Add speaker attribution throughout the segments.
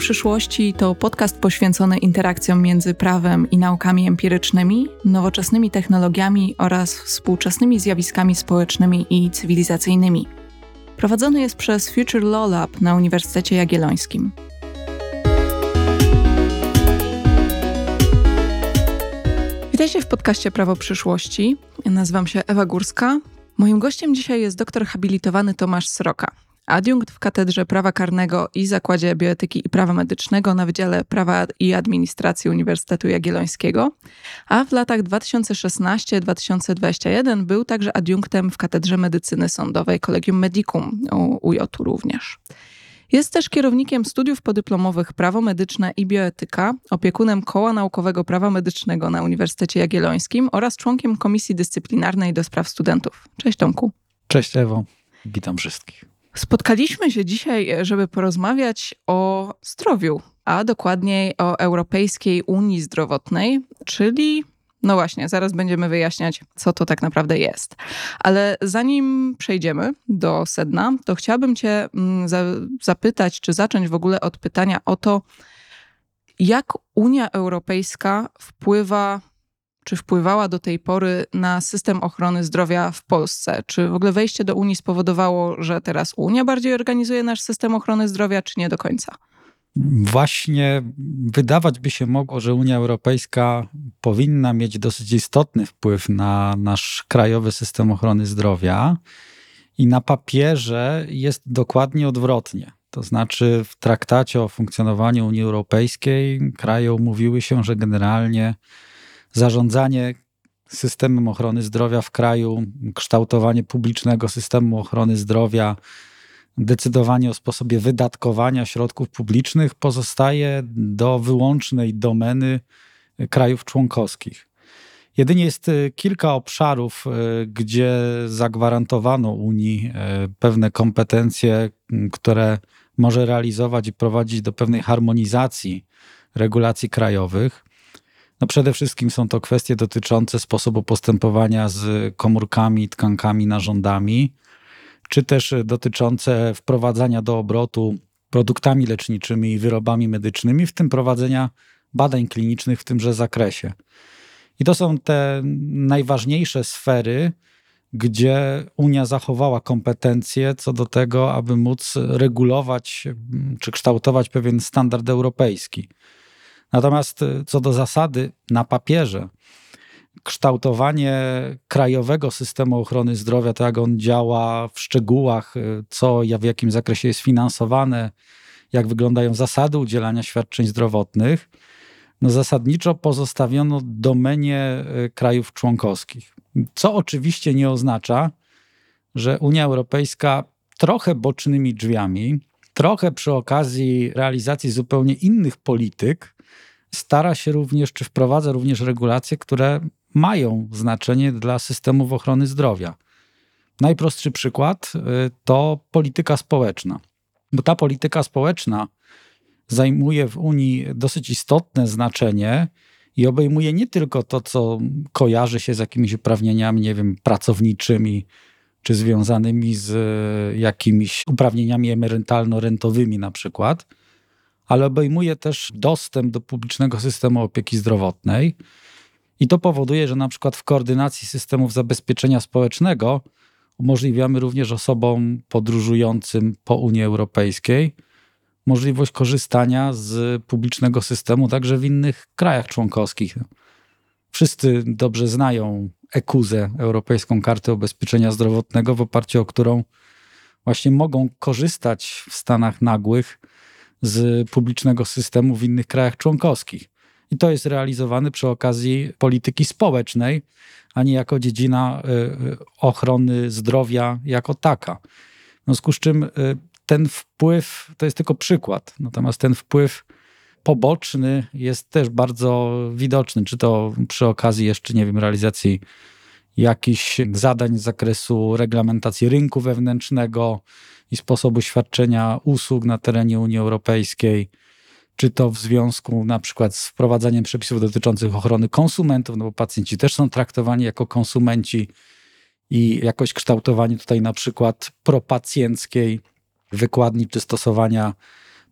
Speaker 1: przyszłości to podcast poświęcony interakcjom między prawem i naukami empirycznymi, nowoczesnymi technologiami oraz współczesnymi zjawiskami społecznymi i cywilizacyjnymi. Prowadzony jest przez Future Law Lab na Uniwersytecie Jagiellońskim. Witajcie w podcaście Prawo Przyszłości. nazywam się Ewa Górska. Moim gościem dzisiaj jest doktor habilitowany Tomasz Sroka adiunkt w Katedrze Prawa Karnego i Zakładzie Bioetyki i Prawa Medycznego na Wydziale Prawa i Administracji Uniwersytetu Jagiellońskiego, a w latach 2016-2021 był także adiunktem w Katedrze Medycyny Sądowej Collegium Medicum UJ również. Jest też kierownikiem studiów podyplomowych Prawo Medyczne i Bioetyka, opiekunem Koła Naukowego Prawa Medycznego na Uniwersytecie Jagiellońskim oraz członkiem Komisji Dyscyplinarnej do Spraw Studentów. Cześć Tomku.
Speaker 2: Cześć Ewo, witam wszystkich.
Speaker 1: Spotkaliśmy się dzisiaj, żeby porozmawiać o zdrowiu, a dokładniej o Europejskiej Unii Zdrowotnej, czyli no właśnie, zaraz będziemy wyjaśniać, co to tak naprawdę jest. Ale zanim przejdziemy do sedna, to chciałabym Cię mm, zapytać, czy zacząć w ogóle od pytania o to, jak Unia Europejska wpływa czy wpływała do tej pory na system ochrony zdrowia w Polsce? Czy w ogóle wejście do Unii spowodowało, że teraz Unia bardziej organizuje nasz system ochrony zdrowia, czy nie do końca?
Speaker 2: Właśnie wydawać by się mogło, że Unia Europejska powinna mieć dosyć istotny wpływ na nasz krajowy system ochrony zdrowia, i na papierze jest dokładnie odwrotnie. To znaczy, w traktacie o funkcjonowaniu Unii Europejskiej kraje umówiły się, że generalnie zarządzanie systemem ochrony zdrowia w kraju, kształtowanie publicznego systemu ochrony zdrowia, decydowanie o sposobie wydatkowania środków publicznych pozostaje do wyłącznej domeny krajów członkowskich. Jedynie jest y, kilka obszarów, y, gdzie zagwarantowano Unii y, pewne kompetencje, które może realizować i prowadzić do pewnej harmonizacji regulacji krajowych. No przede wszystkim są to kwestie dotyczące sposobu postępowania z komórkami, tkankami, narządami, czy też dotyczące wprowadzania do obrotu produktami leczniczymi i wyrobami medycznymi, w tym prowadzenia badań klinicznych w tymże zakresie. I to są te najważniejsze sfery, gdzie Unia zachowała kompetencje co do tego, aby móc regulować czy kształtować pewien standard europejski. Natomiast y, co do zasady, na papierze, kształtowanie krajowego systemu ochrony zdrowia, to jak on działa w szczegółach, y, co w jakim zakresie jest finansowane, jak wyglądają zasady udzielania świadczeń zdrowotnych, no zasadniczo pozostawiono domenie y, krajów członkowskich. Co oczywiście nie oznacza, że Unia Europejska trochę bocznymi drzwiami, trochę przy okazji realizacji zupełnie innych polityk, stara się również, czy wprowadza również regulacje, które mają znaczenie dla systemów ochrony zdrowia. Najprostszy przykład y, to polityka społeczna, bo ta polityka społeczna zajmuje w Unii dosyć istotne znaczenie i obejmuje nie tylko to, co kojarzy się z jakimiś uprawnieniami, nie wiem, pracowniczymi, czy związanymi z y, jakimiś uprawnieniami emerytalno-rentowymi na przykład, ale obejmuje też dostęp do publicznego systemu opieki zdrowotnej. I to powoduje, że na przykład w koordynacji systemów zabezpieczenia społecznego umożliwiamy również osobom podróżującym po Unii Europejskiej możliwość korzystania z publicznego systemu także w innych krajach członkowskich. Wszyscy dobrze znają EKUZę, Europejską Kartę Ubezpieczenia Zdrowotnego, w oparciu o którą właśnie mogą korzystać w stanach nagłych z publicznego systemu w innych krajach członkowskich. I to jest realizowane przy okazji polityki społecznej, a nie jako dziedzina y, y, ochrony zdrowia jako taka. W związku z czym y, ten wpływ to jest tylko przykład, natomiast ten wpływ poboczny jest też bardzo widoczny, czy to przy okazji jeszcze, nie wiem, realizacji jakichś zadań z zakresu reglamentacji rynku wewnętrznego, i sposobu świadczenia usług na terenie Unii Europejskiej, czy to w związku na przykład z wprowadzaniem przepisów dotyczących ochrony konsumentów, no bo pacjenci też są traktowani jako konsumenci i jakoś kształtowanie tutaj na przykład propacjenckiej wykładni czy stosowania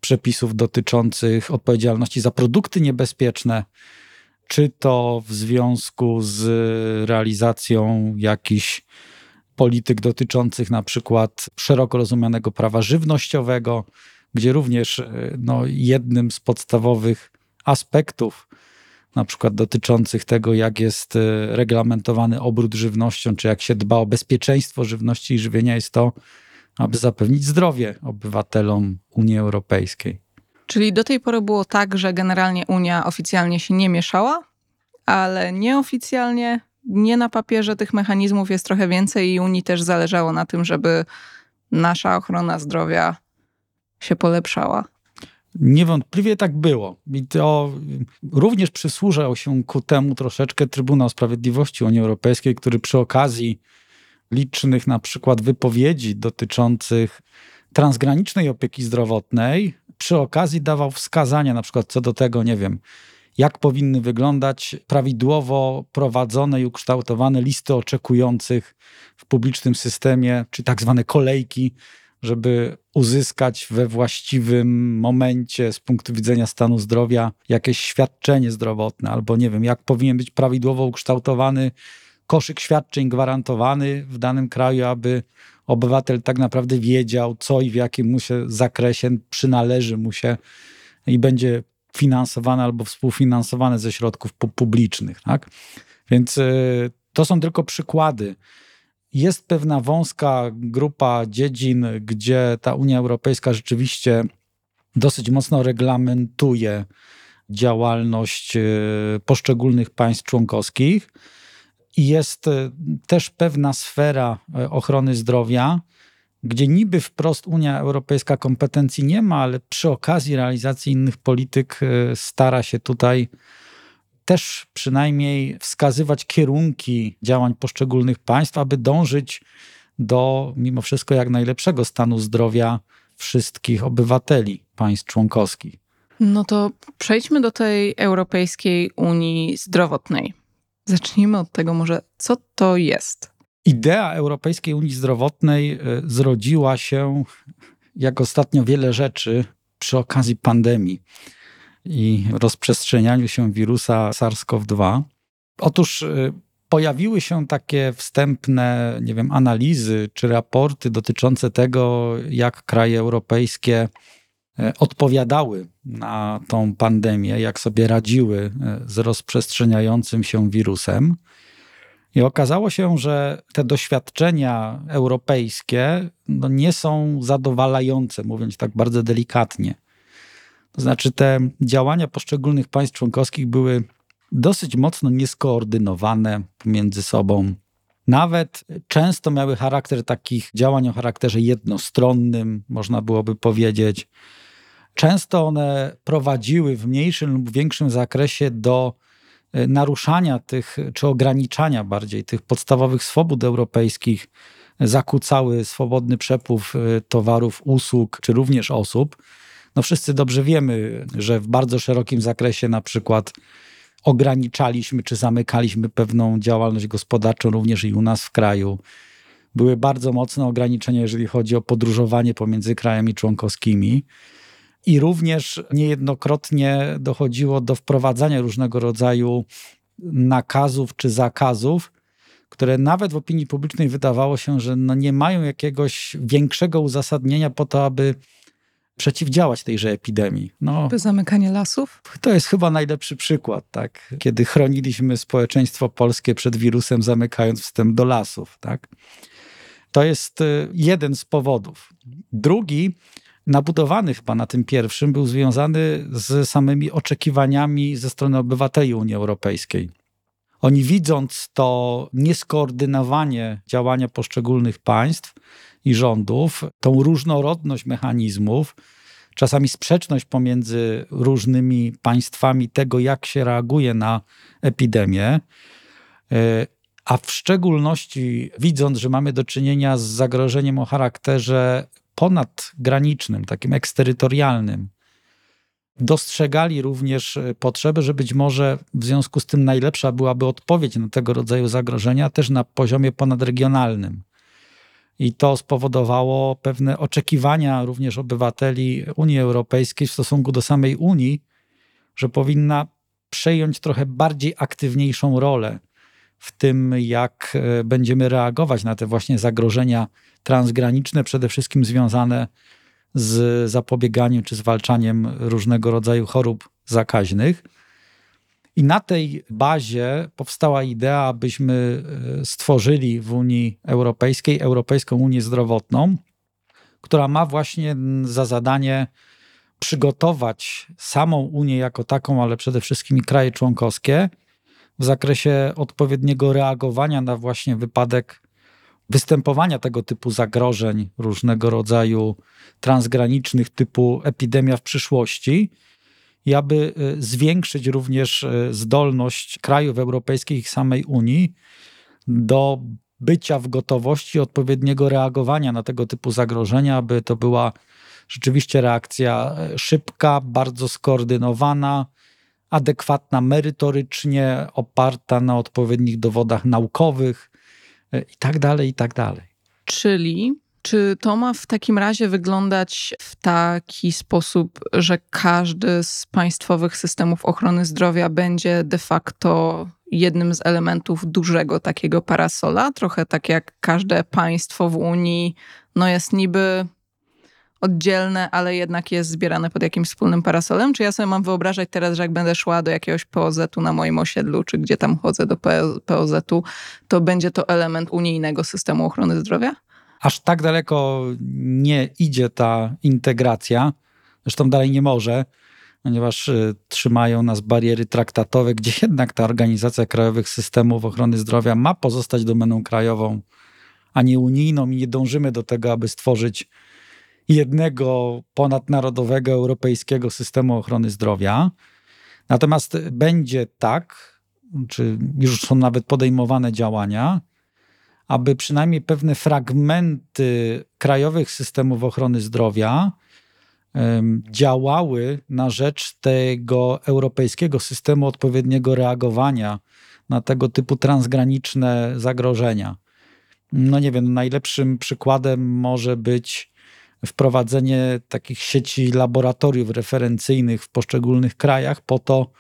Speaker 2: przepisów dotyczących odpowiedzialności za produkty niebezpieczne, czy to w związku z realizacją jakichś polityk dotyczących na przykład szeroko rozumianego prawa żywnościowego, gdzie również no, jednym z podstawowych aspektów, na przykład dotyczących tego, jak jest e, reglamentowany obrót żywnością, czy jak się dba o bezpieczeństwo żywności i żywienia, jest to, aby zapewnić zdrowie obywatelom Unii Europejskiej.
Speaker 1: Czyli do tej pory było tak, że generalnie Unia oficjalnie się nie mieszała, ale nieoficjalnie, nie na papierze tych mechanizmów jest trochę więcej i Unii też zależało na tym, żeby nasza ochrona zdrowia się polepszała.
Speaker 2: Niewątpliwie tak było. I to również przysłużał się ku temu troszeczkę Trybunał Sprawiedliwości Unii Europejskiej, który przy okazji licznych na przykład wypowiedzi dotyczących transgranicznej opieki zdrowotnej, przy okazji dawał wskazania na przykład co do tego, nie wiem, jak powinny wyglądać prawidłowo prowadzone i ukształtowane listy oczekujących w publicznym systemie, czy tak zwane kolejki żeby uzyskać we właściwym momencie z punktu widzenia stanu zdrowia jakieś świadczenie zdrowotne, albo nie wiem, jak powinien być prawidłowo ukształtowany koszyk świadczeń gwarantowany w danym kraju, aby obywatel tak naprawdę wiedział, co i w jakim mu się zakresie przynależy mu się i będzie finansowane albo współfinansowane ze środków publicznych. Tak? Więc y, to są tylko przykłady. Jest pewna wąska grupa dziedzin, gdzie ta Unia Europejska rzeczywiście dosyć mocno reglamentuje działalność e, poszczególnych państw członkowskich. Jest e, też pewna sfera e, ochrony zdrowia, gdzie niby wprost Unia Europejska kompetencji nie ma, ale przy okazji realizacji innych polityk stara się tutaj też przynajmniej wskazywać kierunki działań poszczególnych państw, aby dążyć do mimo wszystko jak najlepszego stanu zdrowia wszystkich obywateli państw członkowskich.
Speaker 1: No to przejdźmy do tej Europejskiej Unii Zdrowotnej. Zacznijmy od tego może, co to jest.
Speaker 2: Idea Europejskiej Unii Zdrowotnej e, zrodziła się, jak ostatnio wiele rzeczy, przy okazji pandemii i rozprzestrzenianiu się wirusa SARS-CoV-2. Otóż y, pojawiły się takie wstępne, nie wiem, analizy czy raporty dotyczące tego, jak kraje europejskie y, odpowiadały na tą pandemię, jak sobie radziły y, z rozprzestrzeniającym się wirusem. I okazało się, że te doświadczenia europejskie no, nie są zadowalające, mówiąc tak bardzo delikatnie. To znaczy, te działania poszczególnych państw członkowskich były dosyć mocno nieskoordynowane pomiędzy sobą. Nawet często miały charakter takich działań o charakterze jednostronnym, można byłoby powiedzieć. Często one prowadziły w mniejszym lub większym zakresie do e, naruszania tych, czy ograniczania bardziej tych podstawowych swobód europejskich, zakłócały swobodny przepływ e, towarów, usług, czy również osób. No wszyscy dobrze wiemy, że w bardzo szerokim zakresie na przykład ograniczaliśmy czy zamykaliśmy pewną działalność gospodarczą również i u nas w kraju. Były bardzo mocne ograniczenia, jeżeli chodzi o podróżowanie pomiędzy krajami członkowskimi. I również niejednokrotnie dochodziło do wprowadzania różnego rodzaju nakazów czy zakazów, które nawet w opinii publicznej wydawało się, że no nie mają jakiegoś większego uzasadnienia po to, aby przeciwdziałać tejże epidemii.
Speaker 1: No, Zamykanie lasów?
Speaker 2: To jest chyba najlepszy przykład, tak? kiedy chroniliśmy społeczeństwo polskie przed wirusem, zamykając wstęp do lasów. Tak? To jest y, jeden z powodów. Drugi, nabudowany chyba na tym pierwszym, był związany z samymi oczekiwaniami ze strony obywateli Unii Europejskiej. Oni widząc to nieskoordynowanie działania poszczególnych państw, i rządów, tą różnorodność mechanizmów, czasami sprzeczność pomiędzy różnymi państwami tego, jak się reaguje na epidemię, e, a w szczególności widząc, że mamy do czynienia z zagrożeniem o charakterze ponadgranicznym, takim eksterytorialnym, dostrzegali również potrzebę, że być może w związku z tym najlepsza byłaby odpowiedź na tego rodzaju zagrożenia też na poziomie ponadregionalnym. I to spowodowało pewne oczekiwania również obywateli Unii Europejskiej w stosunku do samej Unii, że powinna przejąć trochę bardziej aktywniejszą rolę w tym, jak e, będziemy reagować na te właśnie zagrożenia transgraniczne, przede wszystkim związane z zapobieganiem czy zwalczaniem różnego rodzaju chorób zakaźnych. I na tej bazie powstała idea, abyśmy e, stworzyli w Unii Europejskiej Europejską Unię Zdrowotną, która ma właśnie za zadanie przygotować samą Unię jako taką, ale przede wszystkim kraje członkowskie w zakresie odpowiedniego reagowania na właśnie wypadek występowania tego typu zagrożeń różnego rodzaju transgranicznych, typu epidemia w przyszłości i aby e, zwiększyć również e, zdolność krajów europejskich i samej Unii do bycia w gotowości odpowiedniego reagowania na tego typu zagrożenia, aby to była rzeczywiście reakcja e, szybka, bardzo skoordynowana, adekwatna merytorycznie, oparta na odpowiednich dowodach naukowych i tak dalej, i tak dalej.
Speaker 1: Czyli czy to ma w takim razie wyglądać w taki sposób, że każdy z państwowych systemów ochrony zdrowia będzie de facto jednym z elementów dużego takiego parasola? Trochę tak jak każde państwo w Unii, no jest niby oddzielne, ale jednak jest zbierane pod jakimś wspólnym parasolem? Czy ja sobie mam wyobrażać teraz, że jak będę szła do jakiegoś POZ-u na moim osiedlu, czy gdzie tam chodzę do POZ-u, to będzie to element unijnego systemu ochrony zdrowia?
Speaker 2: aż tak daleko nie idzie ta integracja. Zresztą dalej nie może, ponieważ y, trzymają nas bariery traktatowe, gdzie jednak ta Organizacja Krajowych Systemów Ochrony Zdrowia ma pozostać domeną krajową, a nie unijną i nie dążymy do tego, aby stworzyć jednego ponadnarodowego europejskiego systemu ochrony zdrowia. Natomiast będzie tak, czy już są nawet podejmowane działania, aby przynajmniej pewne fragmenty krajowych systemów ochrony zdrowia działały na rzecz tego europejskiego systemu odpowiedniego reagowania na tego typu transgraniczne zagrożenia. No nie wiem, najlepszym przykładem może być wprowadzenie takich sieci laboratoriów referencyjnych w poszczególnych krajach, po to,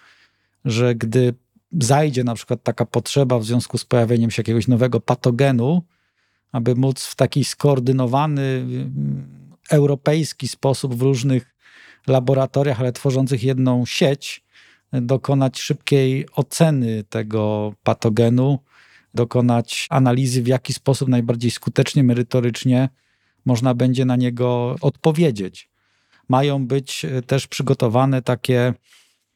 Speaker 2: że gdy zajdzie na przykład taka potrzeba w związku z pojawieniem się jakiegoś nowego patogenu, aby móc w taki skoordynowany, mm, europejski sposób w różnych laboratoriach, ale tworzących jedną sieć, dokonać szybkiej oceny tego patogenu, dokonać analizy, w jaki sposób najbardziej skutecznie, merytorycznie można będzie na niego odpowiedzieć. Mają być też przygotowane takie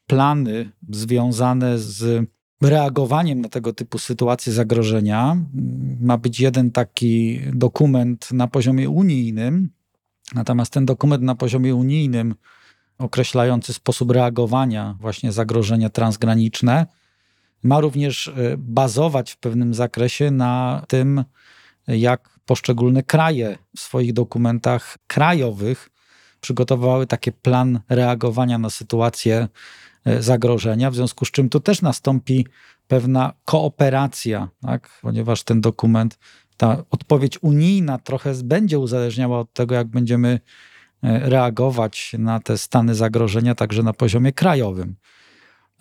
Speaker 2: plany związane z reagowaniem na tego typu sytuacje zagrożenia. Ma być jeden taki dokument na poziomie unijnym, natomiast ten dokument na poziomie unijnym określający sposób reagowania właśnie zagrożenia transgraniczne ma również e, bazować w pewnym zakresie na tym, jak poszczególne kraje w swoich dokumentach krajowych przygotowały taki plan reagowania na sytuacje E, zagrożenia, w związku z czym tu też nastąpi pewna kooperacja, tak? ponieważ ten dokument, ta odpowiedź unijna trochę będzie uzależniała od tego, jak będziemy e, reagować na te stany zagrożenia także na poziomie krajowym.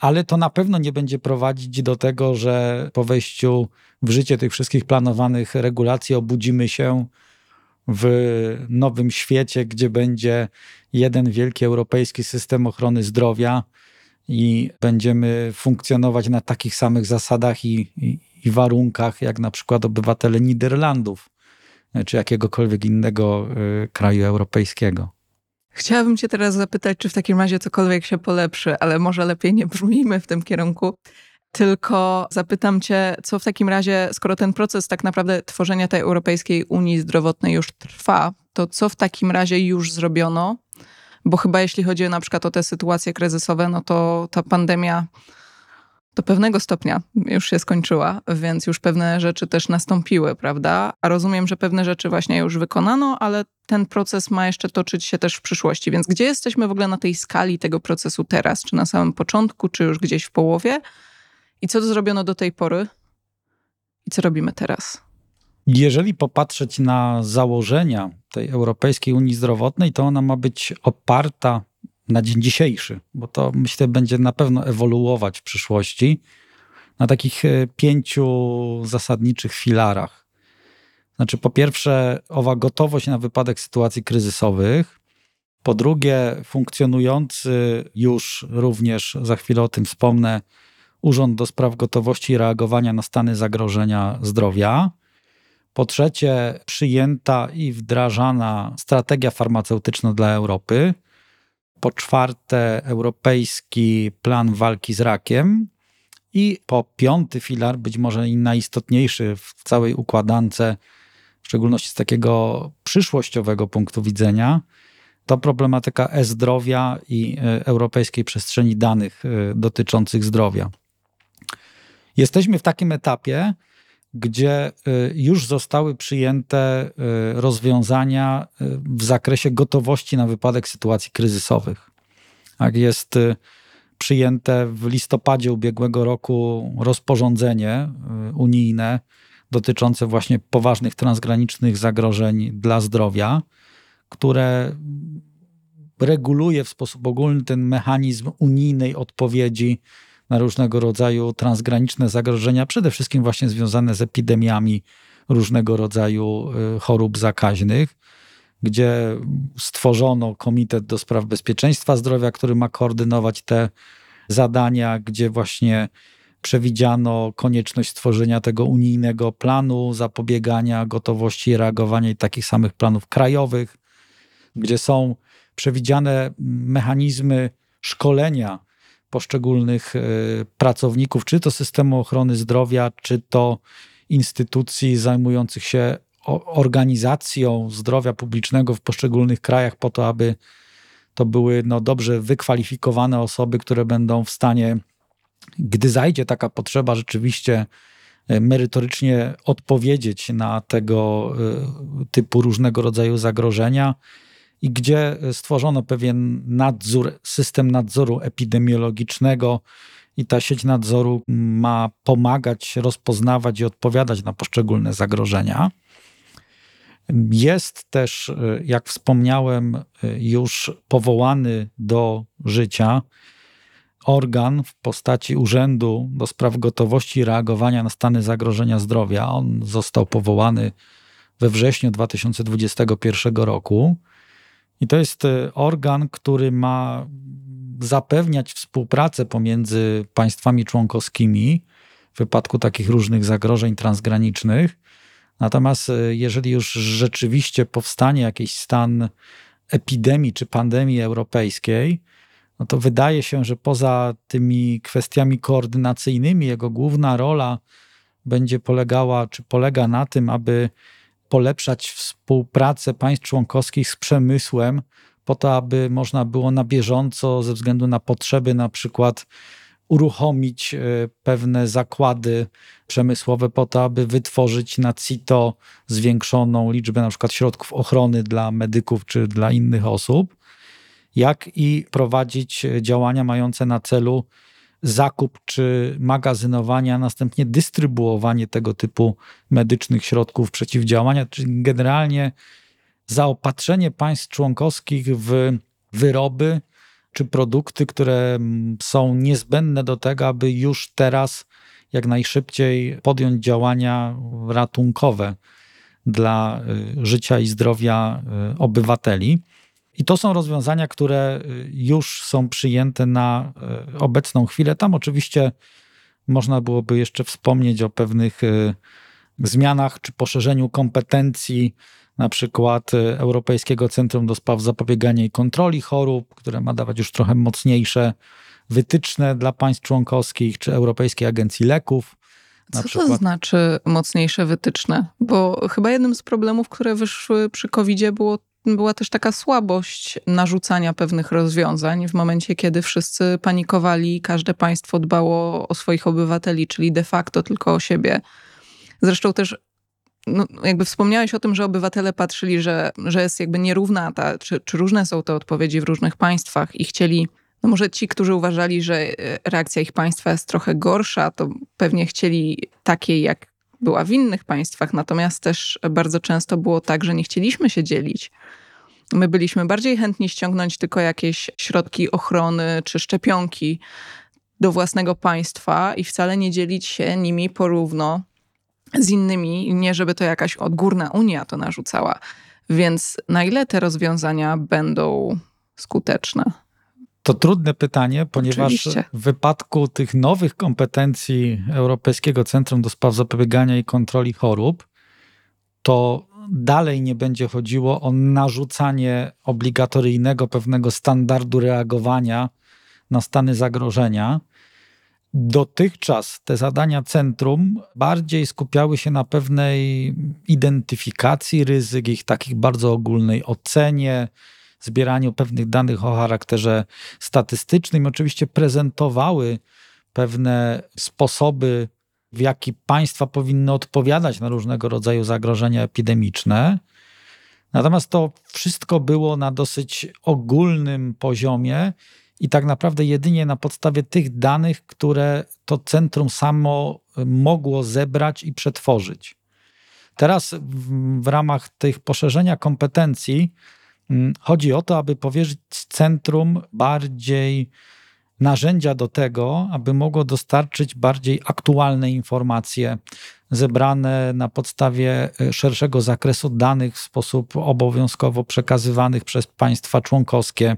Speaker 2: Ale to na pewno nie będzie prowadzić do tego, że po wejściu w życie tych wszystkich planowanych regulacji obudzimy się w nowym świecie, gdzie będzie jeden wielki europejski system ochrony zdrowia, i będziemy funkcjonować na takich samych zasadach i, i, i warunkach, jak na przykład obywatele Niderlandów czy jakiegokolwiek innego y, kraju europejskiego.
Speaker 1: Chciałabym Cię teraz zapytać, czy w takim razie cokolwiek się polepszy, ale może lepiej nie brzmijmy w tym kierunku. Tylko zapytam Cię, co w takim razie, skoro ten proces tak naprawdę tworzenia tej Europejskiej Unii Zdrowotnej już trwa, to co w takim razie już zrobiono, bo chyba jeśli chodzi na przykład o te sytuacje kryzysowe, no to ta pandemia do pewnego stopnia już się skończyła, więc już pewne rzeczy też nastąpiły, prawda? A rozumiem, że pewne rzeczy właśnie już wykonano, ale ten proces ma jeszcze toczyć się też w przyszłości. Więc gdzie jesteśmy w ogóle na tej skali tego procesu teraz? Czy na samym początku, czy już gdzieś w połowie? I co zrobiono do tej pory? I co robimy teraz?
Speaker 2: Jeżeli popatrzeć na założenia tej Europejskiej Unii Zdrowotnej, to ona ma być oparta na dzień dzisiejszy, bo to myślę będzie na pewno ewoluować w przyszłości na takich e, pięciu zasadniczych filarach. Znaczy, po pierwsze, owa gotowość na wypadek sytuacji kryzysowych. Po drugie, funkcjonujący już również, za chwilę o tym wspomnę, Urząd do Spraw Gotowości i Reagowania na Stany Zagrożenia Zdrowia. Po trzecie, przyjęta i wdrażana strategia farmaceutyczna dla Europy. Po czwarte, europejski plan walki z rakiem. I po piąty filar, być może najistotniejszy w całej układance, w szczególności z takiego przyszłościowego punktu widzenia, to problematyka e-zdrowia i e, europejskiej przestrzeni danych e, dotyczących zdrowia. Jesteśmy w takim etapie, gdzie y, już zostały przyjęte y, rozwiązania y, w zakresie gotowości na wypadek sytuacji kryzysowych. Tak jest przyjęte w listopadzie ubiegłego roku rozporządzenie unijne dotyczące właśnie poważnych transgranicznych zagrożeń dla zdrowia, które reguluje w sposób ogólny ten mechanizm unijnej odpowiedzi na różnego rodzaju transgraniczne zagrożenia, przede wszystkim właśnie związane z epidemiami różnego rodzaju y, chorób zakaźnych, gdzie stworzono Komitet do Spraw Bezpieczeństwa Zdrowia, który ma koordynować te zadania, gdzie właśnie przewidziano konieczność stworzenia tego unijnego planu zapobiegania, gotowości reagowania i takich samych planów krajowych, gdzie są przewidziane mechanizmy szkolenia poszczególnych e, pracowników, czy to systemu ochrony zdrowia, czy to instytucji zajmujących się organizacją zdrowia publicznego w poszczególnych krajach, po to, aby to były no, dobrze wykwalifikowane osoby, które będą w stanie, gdy zajdzie taka potrzeba, rzeczywiście e, merytorycznie odpowiedzieć na tego e, typu różnego rodzaju zagrożenia i gdzie stworzono pewien nadzór, system nadzoru epidemiologicznego i ta sieć nadzoru ma pomagać, rozpoznawać i odpowiadać na poszczególne zagrożenia. Jest też, jak wspomniałem, już powołany do życia organ w postaci Urzędu do Spraw Gotowości i Reagowania na Stany Zagrożenia Zdrowia. On został powołany we wrześniu 2021 roku. I to jest e, organ, który ma zapewniać współpracę pomiędzy państwami członkowskimi w wypadku takich różnych zagrożeń transgranicznych. Natomiast e, jeżeli już rzeczywiście powstanie jakiś stan epidemii czy pandemii europejskiej, no to wydaje się, że poza tymi kwestiami koordynacyjnymi, jego główna rola będzie polegała, czy polega na tym, aby polepszać współpracę państw członkowskich z przemysłem, po to, aby można było na bieżąco, ze względu na potrzeby, na przykład uruchomić e, pewne zakłady przemysłowe, po to, aby wytworzyć na CITO zwiększoną liczbę na przykład środków ochrony dla medyków czy dla innych osób, jak i prowadzić działania mające na celu zakup czy magazynowanie, a następnie dystrybuowanie tego typu medycznych środków przeciwdziałania, czyli generalnie zaopatrzenie państw członkowskich w wyroby czy produkty, które są niezbędne do tego, aby już teraz jak najszybciej podjąć działania ratunkowe dla y, życia i zdrowia y, obywateli. I to są rozwiązania, które y, już są przyjęte na y, obecną chwilę. Tam oczywiście można byłoby jeszcze wspomnieć o pewnych y, zmianach czy poszerzeniu kompetencji, na przykład Europejskiego Centrum do Spraw Zapobiegania i Kontroli Chorób, które ma dawać już trochę mocniejsze wytyczne dla państw członkowskich, czy Europejskiej Agencji Leków.
Speaker 1: Co przykład. to znaczy mocniejsze wytyczne? Bo chyba jednym z problemów, które wyszły przy COVID-zie było była też taka słabość narzucania pewnych rozwiązań w momencie, kiedy wszyscy panikowali, każde państwo dbało o swoich obywateli, czyli de facto tylko o siebie. Zresztą też no, jakby wspomniałeś o tym, że obywatele patrzyli, że, że jest jakby nierówna ta, czy, czy różne są te odpowiedzi w różnych państwach i chcieli, no może ci, którzy uważali, że e, reakcja ich państwa jest trochę gorsza, to pewnie chcieli takiej, jak była w innych państwach, natomiast też bardzo często było tak, że nie chcieliśmy się dzielić. My byliśmy bardziej chętni ściągnąć tylko jakieś środki ochrony czy szczepionki do własnego państwa i wcale nie dzielić się nimi porówno z innymi, nie żeby to jakaś odgórna Unia to narzucała. Więc na ile te rozwiązania będą skuteczne?
Speaker 2: To trudne pytanie, ponieważ Oczywiście. w wypadku tych nowych kompetencji Europejskiego Centrum do Spraw Zapobiegania i Kontroli Chorób, to dalej nie będzie chodziło o narzucanie obligatoryjnego pewnego standardu reagowania na stany zagrożenia. Dotychczas te zadania centrum bardziej skupiały się na pewnej identyfikacji ryzyk, ich takich bardzo ogólnej ocenie, zbieraniu pewnych danych o charakterze statystycznym. Oczywiście prezentowały pewne sposoby, w jaki państwa powinny odpowiadać na różnego rodzaju zagrożenia epidemiczne. Natomiast to wszystko było na dosyć ogólnym poziomie i tak naprawdę jedynie na podstawie tych danych, które to centrum samo mogło zebrać i przetworzyć. Teraz w, ramach tych poszerzenia kompetencji chodzi o to, aby powierzyć centrum bardziej narzędzia do tego, aby mogło dostarczyć bardziej aktualne informacje zebrane na podstawie e, szerszego zakresu danych w sposób obowiązkowo przekazywanych przez państwa członkowskie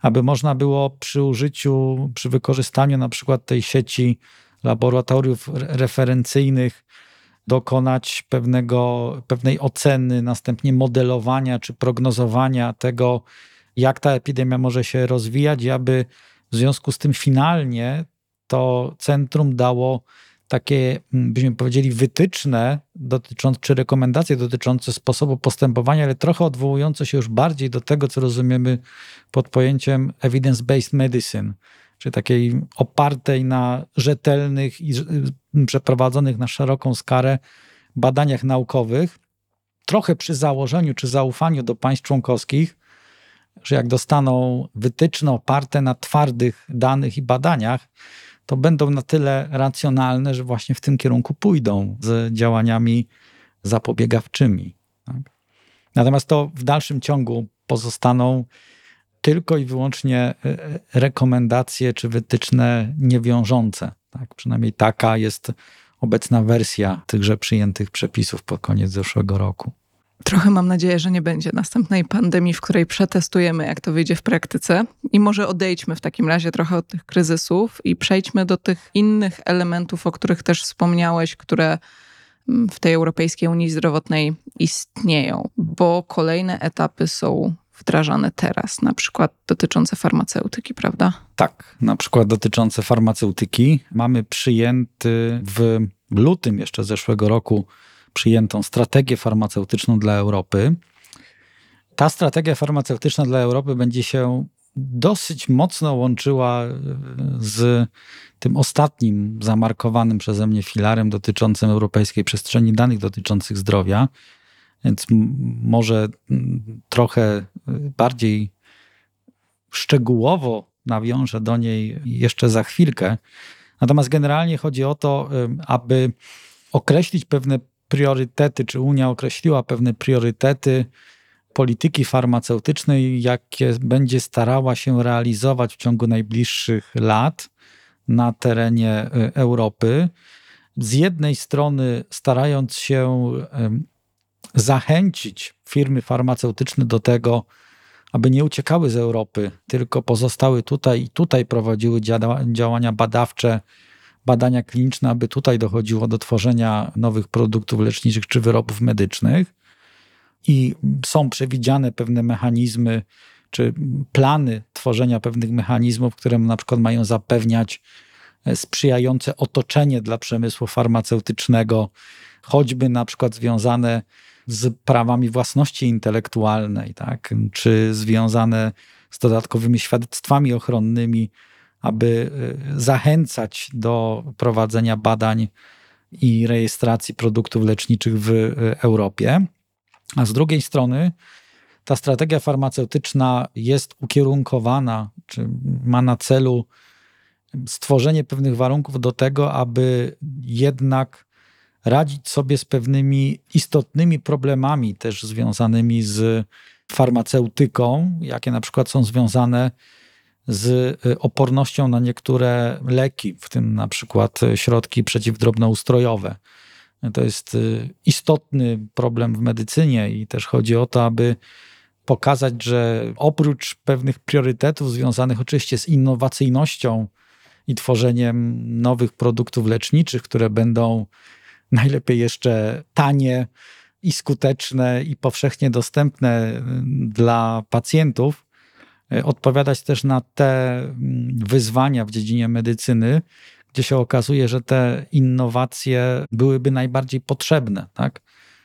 Speaker 2: aby można było przy użyciu, przy wykorzystaniu na przykład tej sieci laboratoriów referencyjnych dokonać pewnego, pewnej oceny, następnie modelowania czy prognozowania tego, jak ta epidemia może się rozwijać, i aby w związku z tym finalnie to centrum dało takie, mm, byśmy powiedzieli, wytyczne dotyczące, czy rekomendacje dotyczące sposobu postępowania, ale trochę odwołujące się już bardziej do tego, co rozumiemy pod pojęciem evidence-based medicine, czyli takiej opartej na rzetelnych i y, przeprowadzonych na szeroką skalę badaniach naukowych, trochę przy założeniu czy zaufaniu do państw członkowskich, że jak dostaną wytyczne oparte na twardych danych i badaniach, to będą na tyle racjonalne, że właśnie w tym kierunku pójdą z działaniami zapobiegawczymi. Tak? Natomiast to w dalszym ciągu pozostaną tylko i wyłącznie e, e, rekomendacje czy wytyczne niewiążące. Tak? Przynajmniej taka jest obecna wersja tychże przyjętych przepisów pod koniec zeszłego roku.
Speaker 1: Trochę mam nadzieję, że nie będzie następnej pandemii, w której przetestujemy, jak to wyjdzie w praktyce. I może odejdźmy w takim razie trochę od tych kryzysów i przejdźmy do tych innych elementów, o których też wspomniałeś, które mm, w tej Europejskiej Unii Zdrowotnej istnieją, bo kolejne etapy są wdrażane teraz, na przykład dotyczące farmaceutyki, prawda?
Speaker 2: Tak, na przykład dotyczące farmaceutyki. Mamy przyjęty w lutym jeszcze zeszłego roku przyjętą strategię farmaceutyczną dla Europy. Ta strategia farmaceutyczna dla Europy będzie się dosyć mocno łączyła e, z tym ostatnim zamarkowanym przeze mnie filarem dotyczącym europejskiej przestrzeni danych dotyczących zdrowia. Więc może trochę bardziej szczegółowo nawiążę do niej jeszcze za chwilkę. Natomiast generalnie chodzi o to, aby określić pewne priorytety, czy Unia określiła pewne priorytety polityki farmaceutycznej, jakie będzie starała się realizować w ciągu najbliższych lat na terenie y, Europy. Z jednej strony starając się zachęcić firmy farmaceutyczne do tego, aby nie uciekały z Europy, tylko pozostały tutaj i tutaj prowadziły działania badawcze badania kliniczne, aby tutaj dochodziło do tworzenia nowych produktów leczniczych czy wyrobów medycznych. I są przewidziane pewne mechanizmy, czy plany tworzenia pewnych mechanizmów, które na przykład mają zapewniać e, sprzyjające otoczenie dla przemysłu farmaceutycznego, choćby na przykład związane z prawami własności intelektualnej, tak? czy związane z dodatkowymi świadectwami ochronnymi aby y, zachęcać do prowadzenia badań i rejestracji produktów leczniczych w y, Europie. A z drugiej strony, ta strategia farmaceutyczna jest ukierunkowana, czy ma na celu stworzenie pewnych warunków do tego, aby jednak radzić sobie z pewnymi istotnymi problemami też związanymi z farmaceutyką, jakie na przykład są związane z y, opornością na niektóre leki, w tym na przykład środki przeciwdrobnoustrojowe. To jest y, istotny problem w medycynie i też chodzi o to, aby pokazać, że oprócz pewnych priorytetów związanych oczywiście z innowacyjnością i tworzeniem nowych produktów leczniczych, które będą najlepiej jeszcze tanie i skuteczne i powszechnie dostępne y, dla pacjentów, y, odpowiadać też na te mm, wyzwania w dziedzinie medycyny, gdzie się okazuje, że te innowacje byłyby najbardziej potrzebne, tak?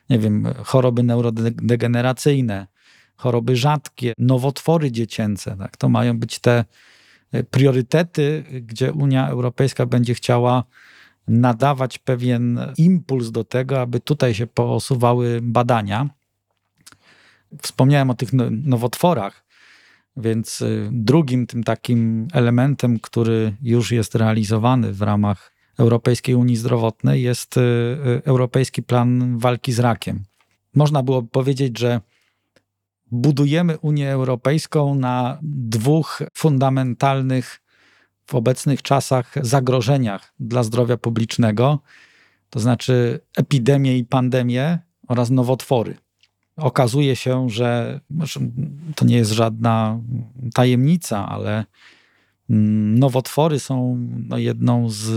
Speaker 2: Nie wiem, choroby neurodegeneracyjne, choroby rzadkie, nowotwory dziecięce, tak? To mają być te y, priorytety, gdzie Unia Europejska będzie chciała nadawać pewien impuls do tego, aby tutaj się posuwały badania. Wspomniałem o tych no, nowotworach, więc y, drugim tym takim elementem, który już jest realizowany w ramach Europejskiej Unii Zdrowotnej, jest y, y, Europejski Plan Walki z Rakiem. Można było powiedzieć, że budujemy Unię Europejską na dwóch fundamentalnych w obecnych czasach zagrożeniach dla zdrowia publicznego, to znaczy epidemie i pandemie oraz nowotwory. Okazuje się, że to nie jest żadna tajemnica, ale mm, nowotwory są no, jedną z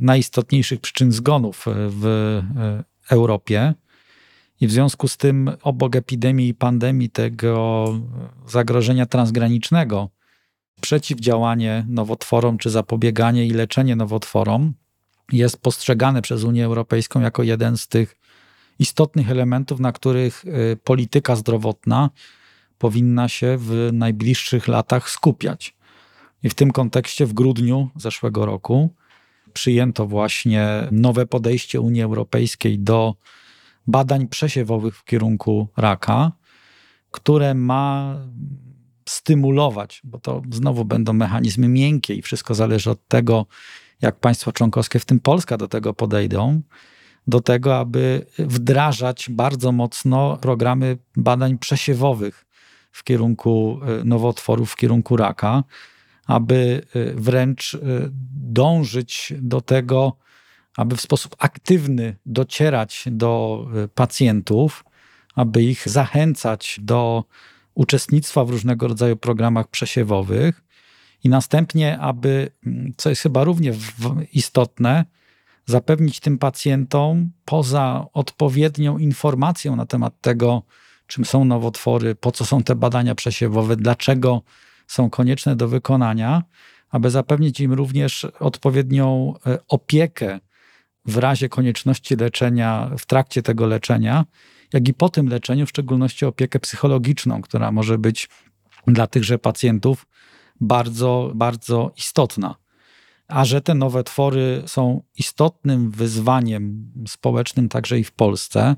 Speaker 2: najistotniejszych przyczyn zgonów w e, Europie. I w związku z tym, obok epidemii i pandemii, tego zagrożenia transgranicznego, przeciwdziałanie nowotworom, czy zapobieganie i leczenie nowotworom jest postrzegane przez Unię Europejską jako jeden z tych istotnych elementów, na których y, polityka zdrowotna powinna się w najbliższych latach skupiać. I w tym kontekście w grudniu zeszłego roku przyjęto właśnie nowe podejście Unii Europejskiej do badań przesiewowych w kierunku raka, które ma stymulować, bo to znowu będą mechanizmy miękkie i wszystko zależy od tego, jak państwa członkowskie, w tym Polska, do tego podejdą, do tego, aby wdrażać bardzo mocno programy badań przesiewowych w kierunku e, nowotworów, w kierunku raka, aby e, wręcz e, dążyć do tego, aby w sposób aktywny docierać do pacjentów, aby ich zachęcać do uczestnictwa w różnego rodzaju programach przesiewowych i następnie, aby, co jest chyba równie istotne, zapewnić tym pacjentom poza odpowiednią informacją na temat tego, czym są nowotwory, po co są te badania przesiewowe, dlaczego są konieczne do wykonania, aby zapewnić im również odpowiednią e, opiekę w razie konieczności leczenia, w trakcie tego leczenia, jak i po tym leczeniu, w szczególności opiekę psychologiczną, która może być dla tychże pacjentów bardzo, bardzo istotna. A że te nowe twory są istotnym wyzwaniem społecznym także i w Polsce,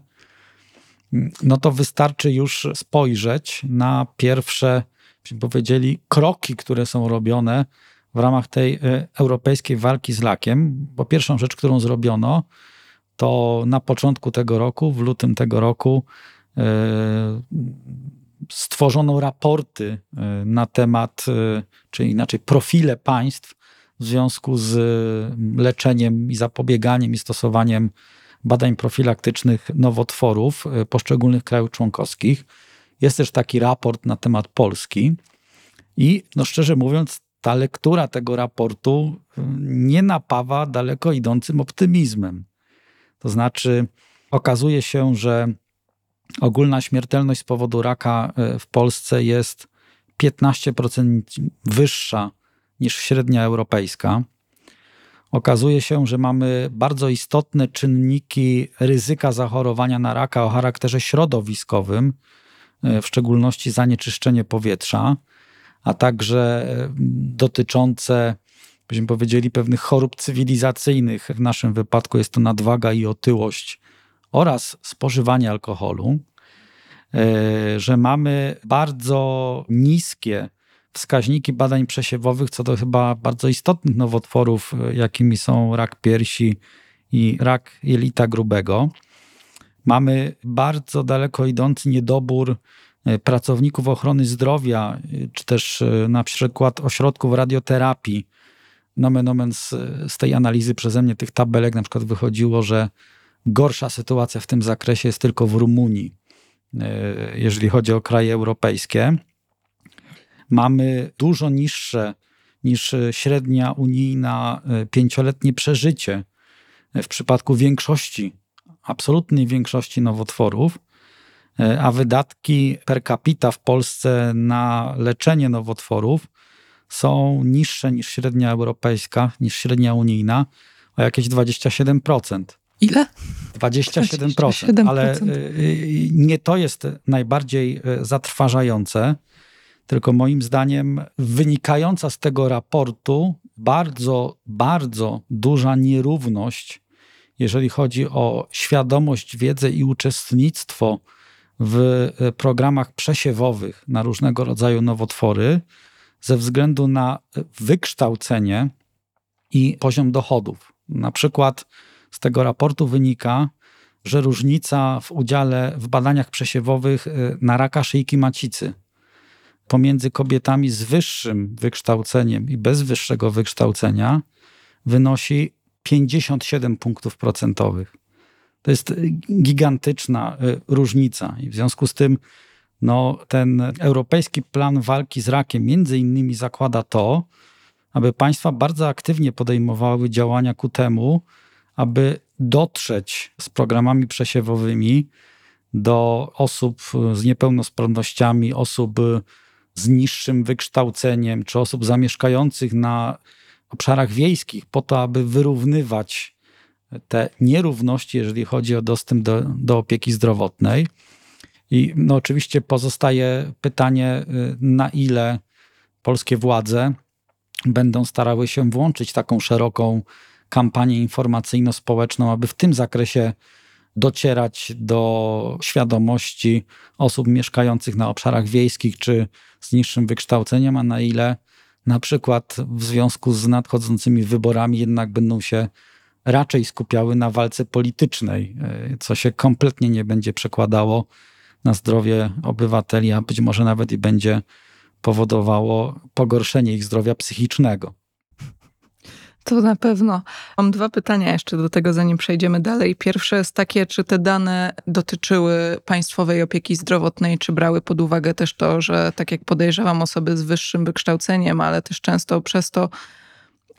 Speaker 2: no to wystarczy już spojrzeć na pierwsze, byśmy powiedzieli, kroki, które są robione w ramach tej e, europejskiej walki z lakiem. Bo pierwszą rzecz, którą zrobiono, to na początku tego roku, w lutym tego roku, e, stworzono raporty e, na temat, e, czy inaczej profile państw w związku z leczeniem i zapobieganiem i stosowaniem badań profilaktycznych nowotworów poszczególnych krajów członkowskich. Jest też taki raport na temat Polski. I no szczerze mówiąc, ta lektura tego raportu nie napawa daleko idącym optymizmem. To znaczy, okazuje się, że ogólna śmiertelność z powodu raka e, w Polsce jest 15% wyższa niż średnia europejska. Okazuje się, że mamy bardzo istotne czynniki ryzyka zachorowania na raka o charakterze środowiskowym, e, w szczególności zanieczyszczenie powietrza, a także e, dotyczące byśmy powiedzieli, pewnych chorób cywilizacyjnych. W naszym wypadku jest to nadwaga i otyłość oraz spożywanie alkoholu, e, że mamy bardzo niskie wskaźniki badań przesiewowych co do chyba bardzo istotnych nowotworów, jakimi są rak piersi i rak jelita grubego. Mamy bardzo daleko idący niedobór e, pracowników ochrony zdrowia, e, czy też e, na przykład ośrodków radioterapii. Nomen omen z, z tej analizy przeze mnie tych tabelek na przykład wychodziło, że gorsza sytuacja w tym zakresie jest tylko w Rumunii, jeżeli chodzi o kraje europejskie. Mamy dużo niższe niż średnia unijna pięcioletnie przeżycie w przypadku większości absolutnej większości nowotworów, e, a wydatki per capita w Polsce na leczenie nowotworów są niższe niż średnia europejska, niż średnia unijna, o jakieś 27%.
Speaker 1: Ile?
Speaker 2: 27%, 27%. ale e, nie to jest najbardziej e, zatrważające, tylko moim zdaniem wynikająca z tego raportu bardzo, bardzo duża nierówność jeżeli chodzi o świadomość, wiedzę i uczestnictwo w programach przesiewowych na różnego rodzaju nowotwory, ze względu na wykształcenie i poziom dochodów. Na przykład z tego raportu wynika, że różnica w udziale w badaniach przesiewowych e, na raka szyjki macicy pomiędzy kobietami z wyższym wykształceniem i bez wyższego wykształcenia wynosi 57 punktów procentowych. To jest gigantyczna y, różnica i w związku z tym no, ten europejski plan walki z rakiem między innymi zakłada to, aby państwa bardzo aktywnie podejmowały działania ku temu, aby dotrzeć z programami przesiewowymi do osób z niepełnosprawnościami, osób z niższym wykształceniem, czy osób zamieszkających na obszarach wiejskich, po to, aby wyrównywać te nierówności, jeżeli chodzi o dostęp do, do opieki zdrowotnej. I no, oczywiście pozostaje pytanie, y, na ile polskie władze będą starały się włączyć taką szeroką kampanię informacyjno-społeczną, aby w tym zakresie docierać do świadomości osób mieszkających na obszarach wiejskich czy z niższym wykształceniem, a na ile na przykład w związku z nadchodzącymi wyborami jednak będą się raczej skupiały na walce politycznej, e, co się kompletnie nie będzie przekładało na zdrowie obywateli, a być może nawet i będzie powodowało pogorszenie ich zdrowia psychicznego.
Speaker 1: To na pewno. Mam dwa pytania jeszcze do tego, zanim przejdziemy dalej. Pierwsze jest takie, czy te dane dotyczyły państwowej opieki zdrowotnej, czy brały pod uwagę też to, że tak jak podejrzewam, osoby z wyższym wykształceniem, ale też często przez to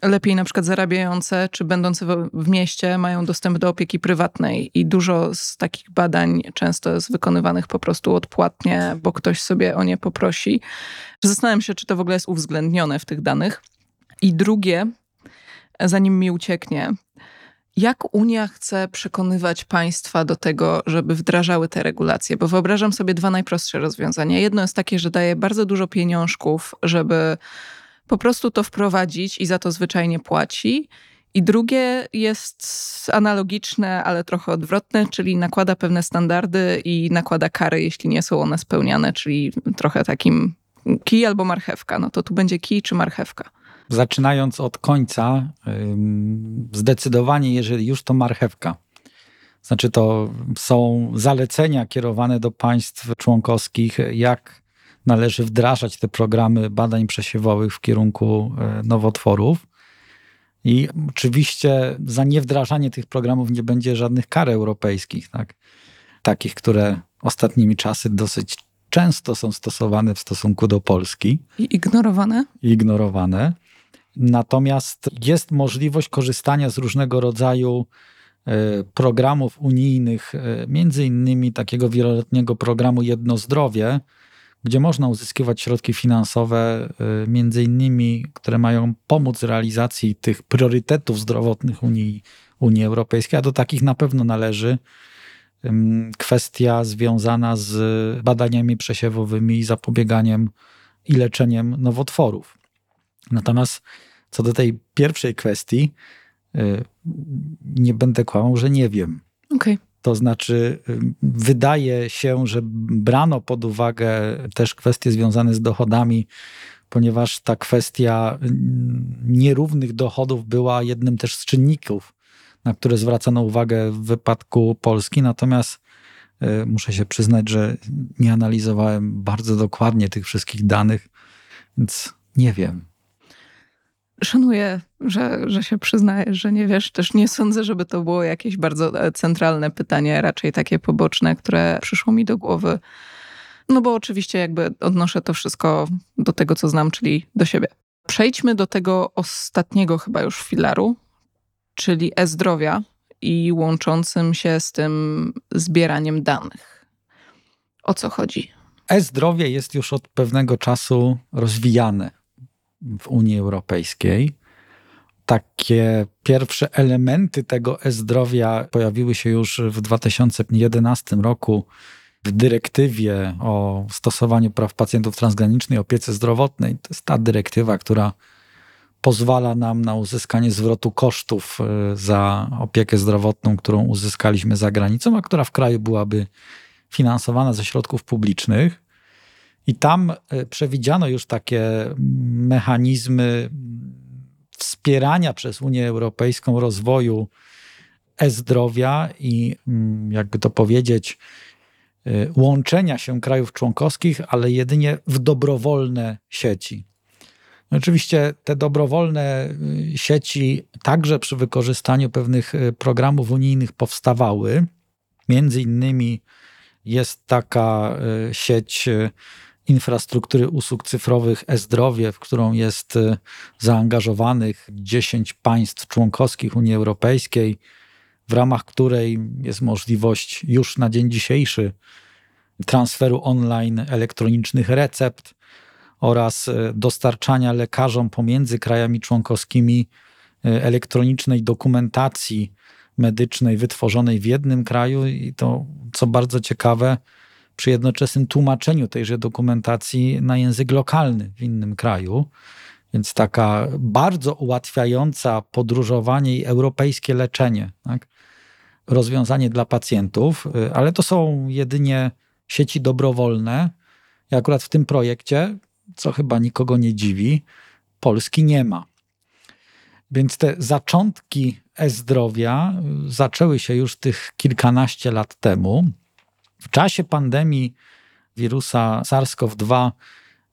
Speaker 1: lepiej na przykład zarabiające, czy będące w mieście mają dostęp do opieki prywatnej i dużo z takich badań często jest wykonywanych po prostu odpłatnie, bo ktoś sobie o nie poprosi. Zastanawiam się, czy to w ogóle jest uwzględnione w tych danych. I drugie, zanim mi ucieknie. Jak Unia chce przekonywać państwa do tego, żeby wdrażały te regulacje? Bo wyobrażam sobie dwa najprostsze rozwiązania. Jedno jest takie, że daje bardzo dużo pieniążków, żeby po prostu to wprowadzić i za to zwyczajnie płaci. I drugie jest analogiczne, ale trochę odwrotne, czyli nakłada pewne standardy i nakłada kary, jeśli nie są one spełniane, czyli trochę takim kij albo marchewka. No to tu będzie kij czy marchewka.
Speaker 2: Zaczynając od końca, zdecydowanie, jeżeli już to marchewka. Znaczy, to są zalecenia kierowane do państw członkowskich, jak należy wdrażać te programy badań przesiewowych w kierunku e, nowotworów. I oczywiście za niewdrażanie tych programów nie będzie żadnych kar europejskich, tak? takich, które ostatnimi czasy dosyć często są stosowane w stosunku do Polski.
Speaker 1: I ignorowane?
Speaker 2: Ignorowane. Natomiast jest możliwość korzystania z różnego rodzaju e, programów unijnych, e, między innymi takiego wieloletniego programu Jedno Zdrowie, gdzie można uzyskiwać środki finansowe, e, między innymi, które mają pomóc realizacji tych priorytetów zdrowotnych Unii, Unii Europejskiej, a do takich na pewno należy kwestia związana z badaniami przesiewowymi i zapobieganiem i leczeniem nowotworów. Natomiast co do tej pierwszej kwestii, y, nie będę kłamał, że nie wiem.
Speaker 1: Okay.
Speaker 2: To znaczy, y, wydaje się, że brano pod uwagę też kwestie związane z dochodami, ponieważ ta kwestia y, nierównych dochodów była jednym też z czynników na które zwracano uwagę w wypadku Polski. Natomiast e, muszę się przyznać, że nie analizowałem bardzo dokładnie tych wszystkich danych, więc nie wiem.
Speaker 1: Szanuję, że, że się przyznajesz, że nie wiesz. Też nie sądzę, żeby to było jakieś bardzo e, centralne pytanie, raczej takie poboczne, które przyszło mi do głowy. No bo oczywiście jakby odnoszę to wszystko do tego, co znam, czyli do siebie. Przejdźmy do tego ostatniego chyba już filaru, czyli e-zdrowia i łączącym się z tym zbieraniem danych. O co chodzi?
Speaker 2: E-zdrowie jest już od pewnego czasu rozwijane w Unii Europejskiej. Takie pierwsze elementy tego e-zdrowia pojawiły się już w 2011 roku w dyrektywie o stosowaniu praw pacjentów transgranicznej opiece zdrowotnej. To jest ta dyrektywa, która pozwala nam na uzyskanie zwrotu kosztów e, za opiekę zdrowotną, którą uzyskaliśmy za granicą, a która w kraju byłaby finansowana ze środków publicznych. I tam e, przewidziano już takie mechanizmy wspierania przez Unię Europejską rozwoju e-zdrowia i, mm, jakby to powiedzieć, e, łączenia się krajów członkowskich, ale jedynie w dobrowolne sieci. Oczywiście te dobrowolne y, sieci także przy wykorzystaniu pewnych y, programów unijnych powstawały. Między innymi jest taka y, sieć infrastruktury usług cyfrowych e-zdrowie, w którą jest zaangażowawanych 10 państw członkowskich Unii Europejskiej, w ramach której jest możliwość już na dzień dzisiejszy transferu online elektronicznych recept oraz e, dostarczania lekarzom pomiędzy krajami członkowskimi e, elektronicznej dokumentacji medycznej wytworzonej w jednym kraju i to, co bardzo ciekawe, przy jednoczesnym tłumaczeniu tejże dokumentacji na język lokalny w innym kraju. Więc taka bardzo ułatwiająca podróżowanie i europejskie leczenie, tak? rozwiązanie dla pacjentów, e, ale to są jedynie sieci dobrowolne. I akurat w tym projekcie co chyba nikogo nie dziwi, Polski nie ma. Więc te zaczątki e-zdrowia zaczęły się już tych kilkanaście lat temu. W czasie pandemii wirusa SARS-CoV-2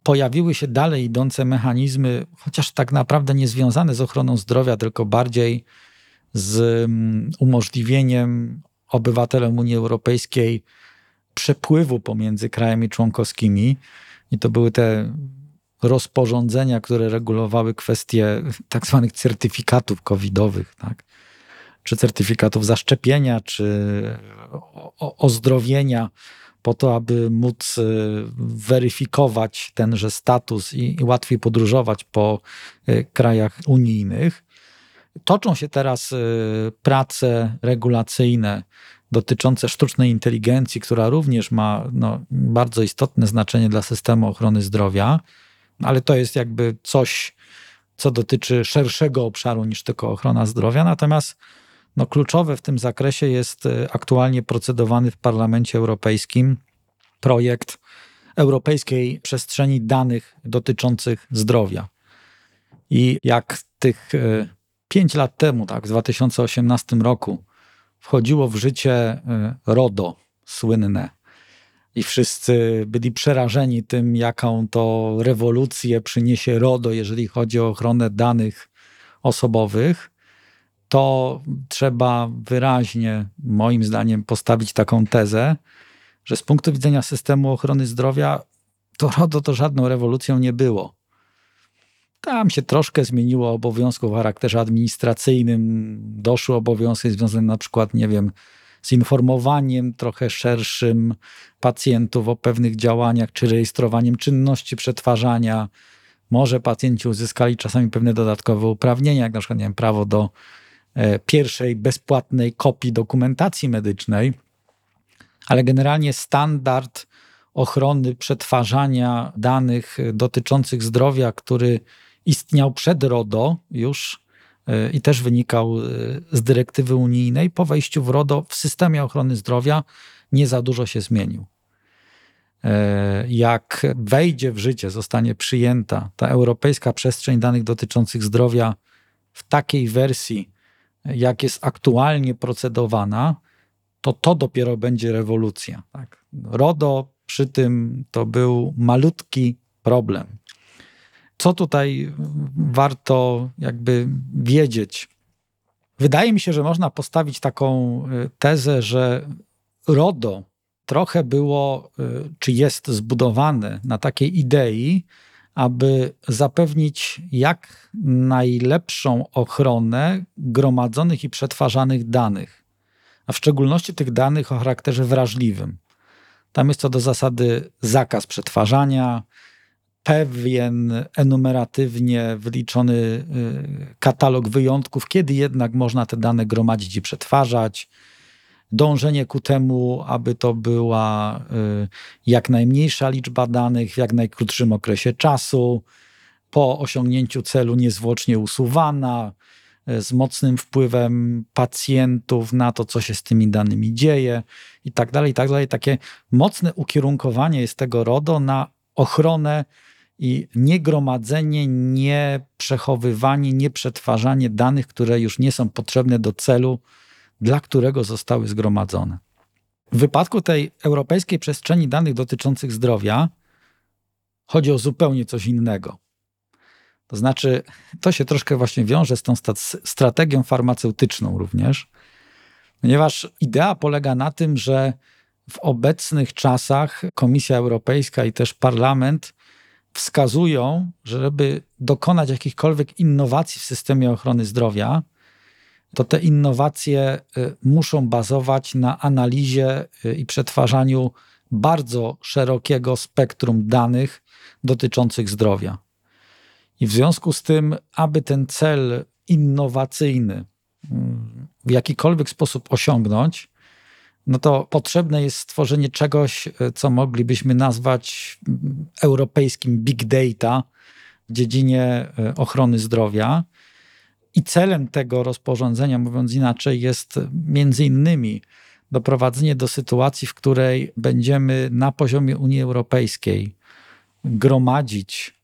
Speaker 2: pojawiły się dalej idące mechanizmy, chociaż tak naprawdę nie związane z ochroną zdrowia, tylko bardziej z mm, umożliwieniem obywatelom Unii Europejskiej przepływu pomiędzy krajami członkowskimi. I to były te rozporządzenia, które regulowały kwestie tak zwanych certyfikatów covidowych, tak? Czy certyfikatów zaszczepienia, czy ozdrowienia, po to, aby móc y, weryfikować tenże status i, i łatwiej podróżować po y, krajach unijnych. Toczą się teraz y, prace regulacyjne dotyczące sztucznej inteligencji, która również ma no, bardzo istotne znaczenie dla systemu ochrony zdrowia, ale to jest jakby coś, co dotyczy szerszego obszaru niż tylko ochrona zdrowia. Natomiast no, kluczowe w tym zakresie jest e, aktualnie procedowany w Parlamencie Europejskim projekt Europejskiej Przestrzeni Danych dotyczących zdrowia. I jak tych e, pięć lat temu, tak, w 2018 roku, wchodziło w życie e, RODO słynne. I wszyscy byli przerażeni tym, jaką to rewolucję przyniesie RODO, jeżeli chodzi o ochronę danych osobowych. To trzeba wyraźnie, moim zdaniem, postawić taką tezę, że z punktu widzenia systemu ochrony zdrowia, to RODO to żadną rewolucją nie było. Tam się troszkę zmieniło obowiązków o charakterze administracyjnym, doszły obowiązki związane na przykład, nie wiem, z informowaniem trochę szerszym pacjentów o pewnych działaniach, czy rejestrowaniem czynności przetwarzania. Może pacjenci uzyskali czasami pewne dodatkowe uprawnienia, jak na przykład nie wiem, prawo do pierwszej bezpłatnej kopii dokumentacji medycznej, ale generalnie standard ochrony przetwarzania danych dotyczących zdrowia, który istniał przed RODO już e, i też wynikał e, z dyrektywy unijnej, po wejściu w RODO w systemie ochrony zdrowia nie za dużo się zmienił. E, jak wejdzie w życie, zostanie przyjęta ta europejska przestrzeń danych dotyczących zdrowia w takiej wersji, jak jest aktualnie procedowana, to to dopiero będzie rewolucja. Tak? RODO przy tym to był malutki problem. Co tutaj warto jakby wiedzieć? Wydaje mi się, że można postawić taką y, tezę, że RODO trochę było, y, czy jest zbudowane na takiej idei, aby zapewnić jak najlepszą ochronę gromadzonych i przetwarzanych danych, a w szczególności tych danych o charakterze wrażliwym. Tam jest co do zasady zakaz przetwarzania, pewien enumeratywnie wyliczony y, katalog wyjątków, kiedy jednak można te dane gromadzić i przetwarzać. Dążenie ku temu, aby to była y, jak najmniejsza liczba danych w jak najkrótszym okresie czasu, po osiągnięciu celu niezwłocznie usuwana, y, z mocnym wpływem pacjentów na to, co się z tymi danymi dzieje i tak dalej, i tak dalej. Takie mocne ukierunkowanie jest tego RODO na ochronę i nie gromadzenie, nie przechowywanie, nie przetwarzanie danych, które już nie są potrzebne do celu, dla którego zostały zgromadzone. W wypadku tej europejskiej przestrzeni danych dotyczących zdrowia chodzi o zupełnie coś innego. To znaczy, to się troszkę właśnie wiąże z tą strategią farmaceutyczną również, ponieważ idea polega na tym, że w obecnych czasach Komisja Europejska i też Parlament wskazują, że żeby dokonać jakichkolwiek innowacji w systemie ochrony zdrowia, to te innowacje y, muszą bazować na analizie y, i przetwarzaniu bardzo szerokiego spektrum danych dotyczących zdrowia. I w związku z tym, aby ten cel innowacyjny y, w jakikolwiek sposób osiągnąć, no to potrzebne jest stworzenie czegoś, e, co moglibyśmy nazwać mm, europejskim big data w dziedzinie ochrony zdrowia. I celem tego rozporządzenia, mówiąc inaczej, jest między innymi doprowadzenie do sytuacji, w której będziemy na poziomie Unii Europejskiej gromadzić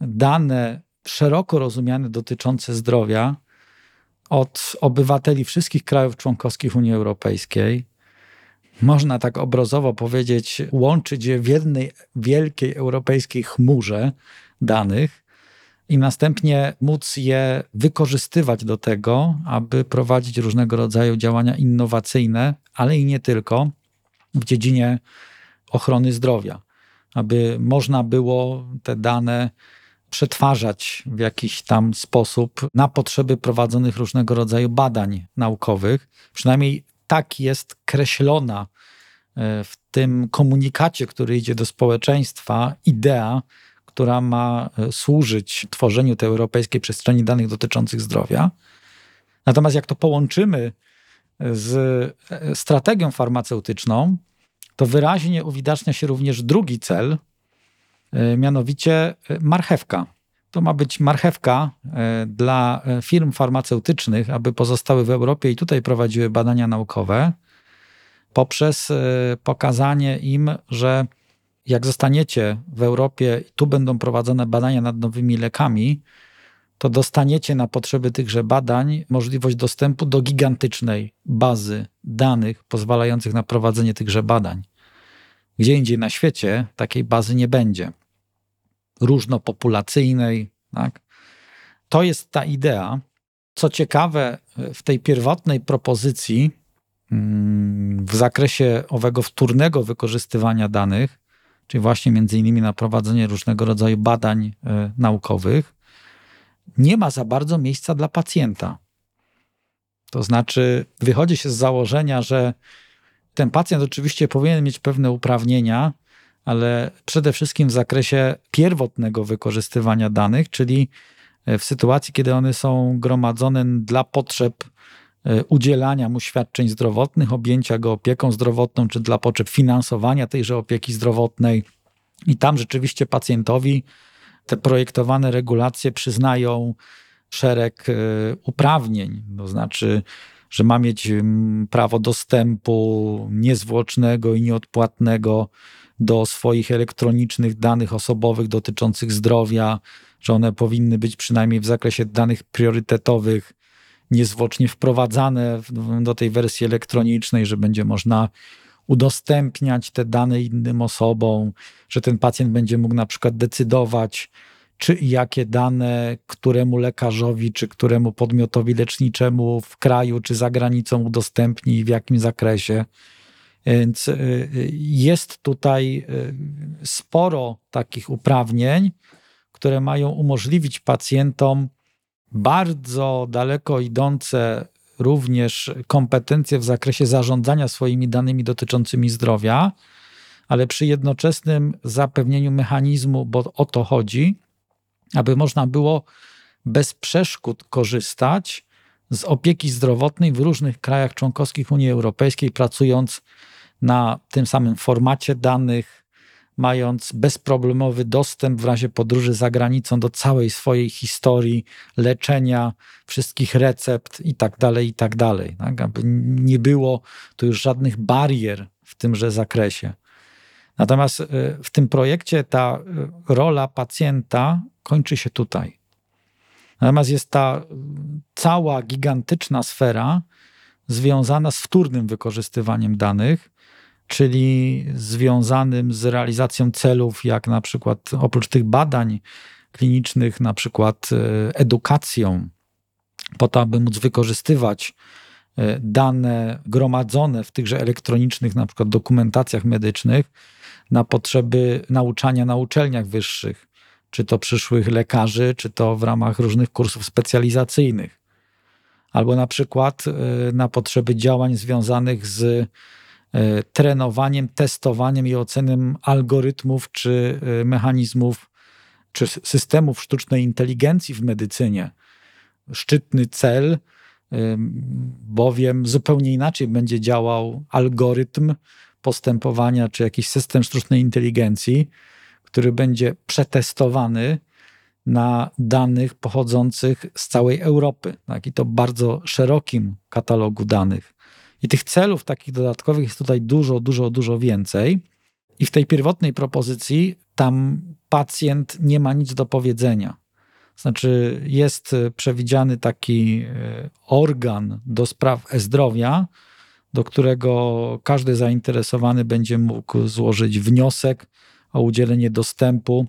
Speaker 2: dane szeroko rozumiane dotyczące zdrowia od obywateli wszystkich krajów członkowskich Unii Europejskiej, można tak obrazowo powiedzieć, łączyć je w jednej wielkiej europejskiej chmurze danych i następnie móc je wykorzystywać do tego, aby prowadzić różnego rodzaju działania innowacyjne, ale i nie tylko w dziedzinie ochrony zdrowia, aby można było te dane przetwarzać w jakiś tam sposób na potrzeby prowadzonych różnego rodzaju badań naukowych. Przynajmniej tak jest kreślona e, w tym komunikacie, który idzie do społeczeństwa, idea, która ma e, służyć tworzeniu tej europejskiej przestrzeni danych dotyczących zdrowia. Natomiast jak to połączymy z e, strategią farmaceutyczną, to wyraźnie uwidacznia się również drugi cel, mianowicie marchewka. To ma być marchewka e, dla e, firm farmaceutycznych, aby pozostały w Europie i tutaj prowadziły badania naukowe, poprzez e, pokazanie im, że jak zostaniecie w Europie tu będą prowadzone badania nad nowymi lekami, to dostaniecie na potrzeby tychże badań możliwość dostępu do gigantycznej bazy danych pozwalających na prowadzenie tychże badań. Gdzie indziej na świecie takiej bazy nie będzie różnopopulacyjnej. Tak? To jest ta idea. Co ciekawe, w tej pierwotnej propozycji mm, w zakresie owego wtórnego wykorzystywania danych, czyli właśnie między innymi na prowadzenie różnego rodzaju badań e, naukowych, nie ma za bardzo miejsca dla pacjenta. To znaczy, wychodzi się z założenia, że ten pacjent oczywiście powinien mieć pewne uprawnienia, ale przede wszystkim w zakresie pierwotnego wykorzystywania danych, czyli e, w sytuacji, kiedy one są gromadzone dla potrzeb udzielania mu świadczeń zdrowotnych, objęcia go opieką zdrowotną, czy dla potrzeb finansowania tejże opieki zdrowotnej. I tam rzeczywiście pacjentowi te projektowane regulacje przyznają szereg e, uprawnień, to znaczy, że ma mieć prawo dostępu niezwłocznego i nieodpłatnego do swoich elektronicznych danych osobowych dotyczących zdrowia, że one powinny być przynajmniej w zakresie danych priorytetowych niezwłocznie wprowadzane do tej wersji elektronicznej, że będzie można udostępniać te dane innym osobom, że ten pacjent będzie mógł na przykład decydować, czy i jakie dane któremu lekarzowi, czy któremu podmiotowi leczniczemu w kraju, czy za granicą udostępni i w jakim zakresie. Więc y, y, jest tutaj y, sporo takich uprawnień, które mają umożliwić pacjentom bardzo daleko idące również kompetencje w zakresie zarządzania swoimi danymi dotyczącymi zdrowia, ale przy jednoczesnym zapewnieniu mechanizmu, bo o to chodzi, aby można było bez przeszkód korzystać z opieki zdrowotnej w różnych krajach członkowskich Unii Europejskiej, pracując na tym samym formacie danych, mając bezproblemowy dostęp w razie podróży za granicą do całej swojej historii leczenia, wszystkich recept i tak dalej, i tak dalej. Tak? Aby nie było tu już żadnych barier w tymże zakresie. Natomiast e, w tym projekcie ta e, rola pacjenta kończy się tutaj. Natomiast jest ta cała gigantyczna sfera związana z wtórnym wykorzystywaniem danych, czyli związanym z realizacją celów, jak na przykład oprócz tych badań klinicznych, na przykład e, edukacją, po to, aby móc wykorzystywać dane gromadzone w tychże elektronicznych, na przykład dokumentacjach medycznych, na potrzeby nauczania na uczelniach wyższych, czy to przyszłych lekarzy, czy to w ramach różnych kursów specjalizacyjnych, albo na przykład e, na potrzeby działań związanych z e, trenowaniem, testowaniem i ocenem algorytmów czy e, mechanizmów, czy systemów sztucznej inteligencji w medycynie. Szczytny cel, bowiem zupełnie inaczej będzie działał algorytm postępowania, czy jakiś system sztucznej inteligencji, który będzie przetestowany na danych pochodzących z całej Europy, tak? i to bardzo szerokim katalogu danych. I tych celów takich dodatkowych jest tutaj dużo, dużo, dużo więcej. I w tej pierwotnej propozycji tam pacjent nie ma nic do powiedzenia. Znaczy, jest przewidziany taki e, organ do spraw e-zdrowia, do którego każdy zainteresowany będzie mógł złożyć wniosek o udzielenie dostępu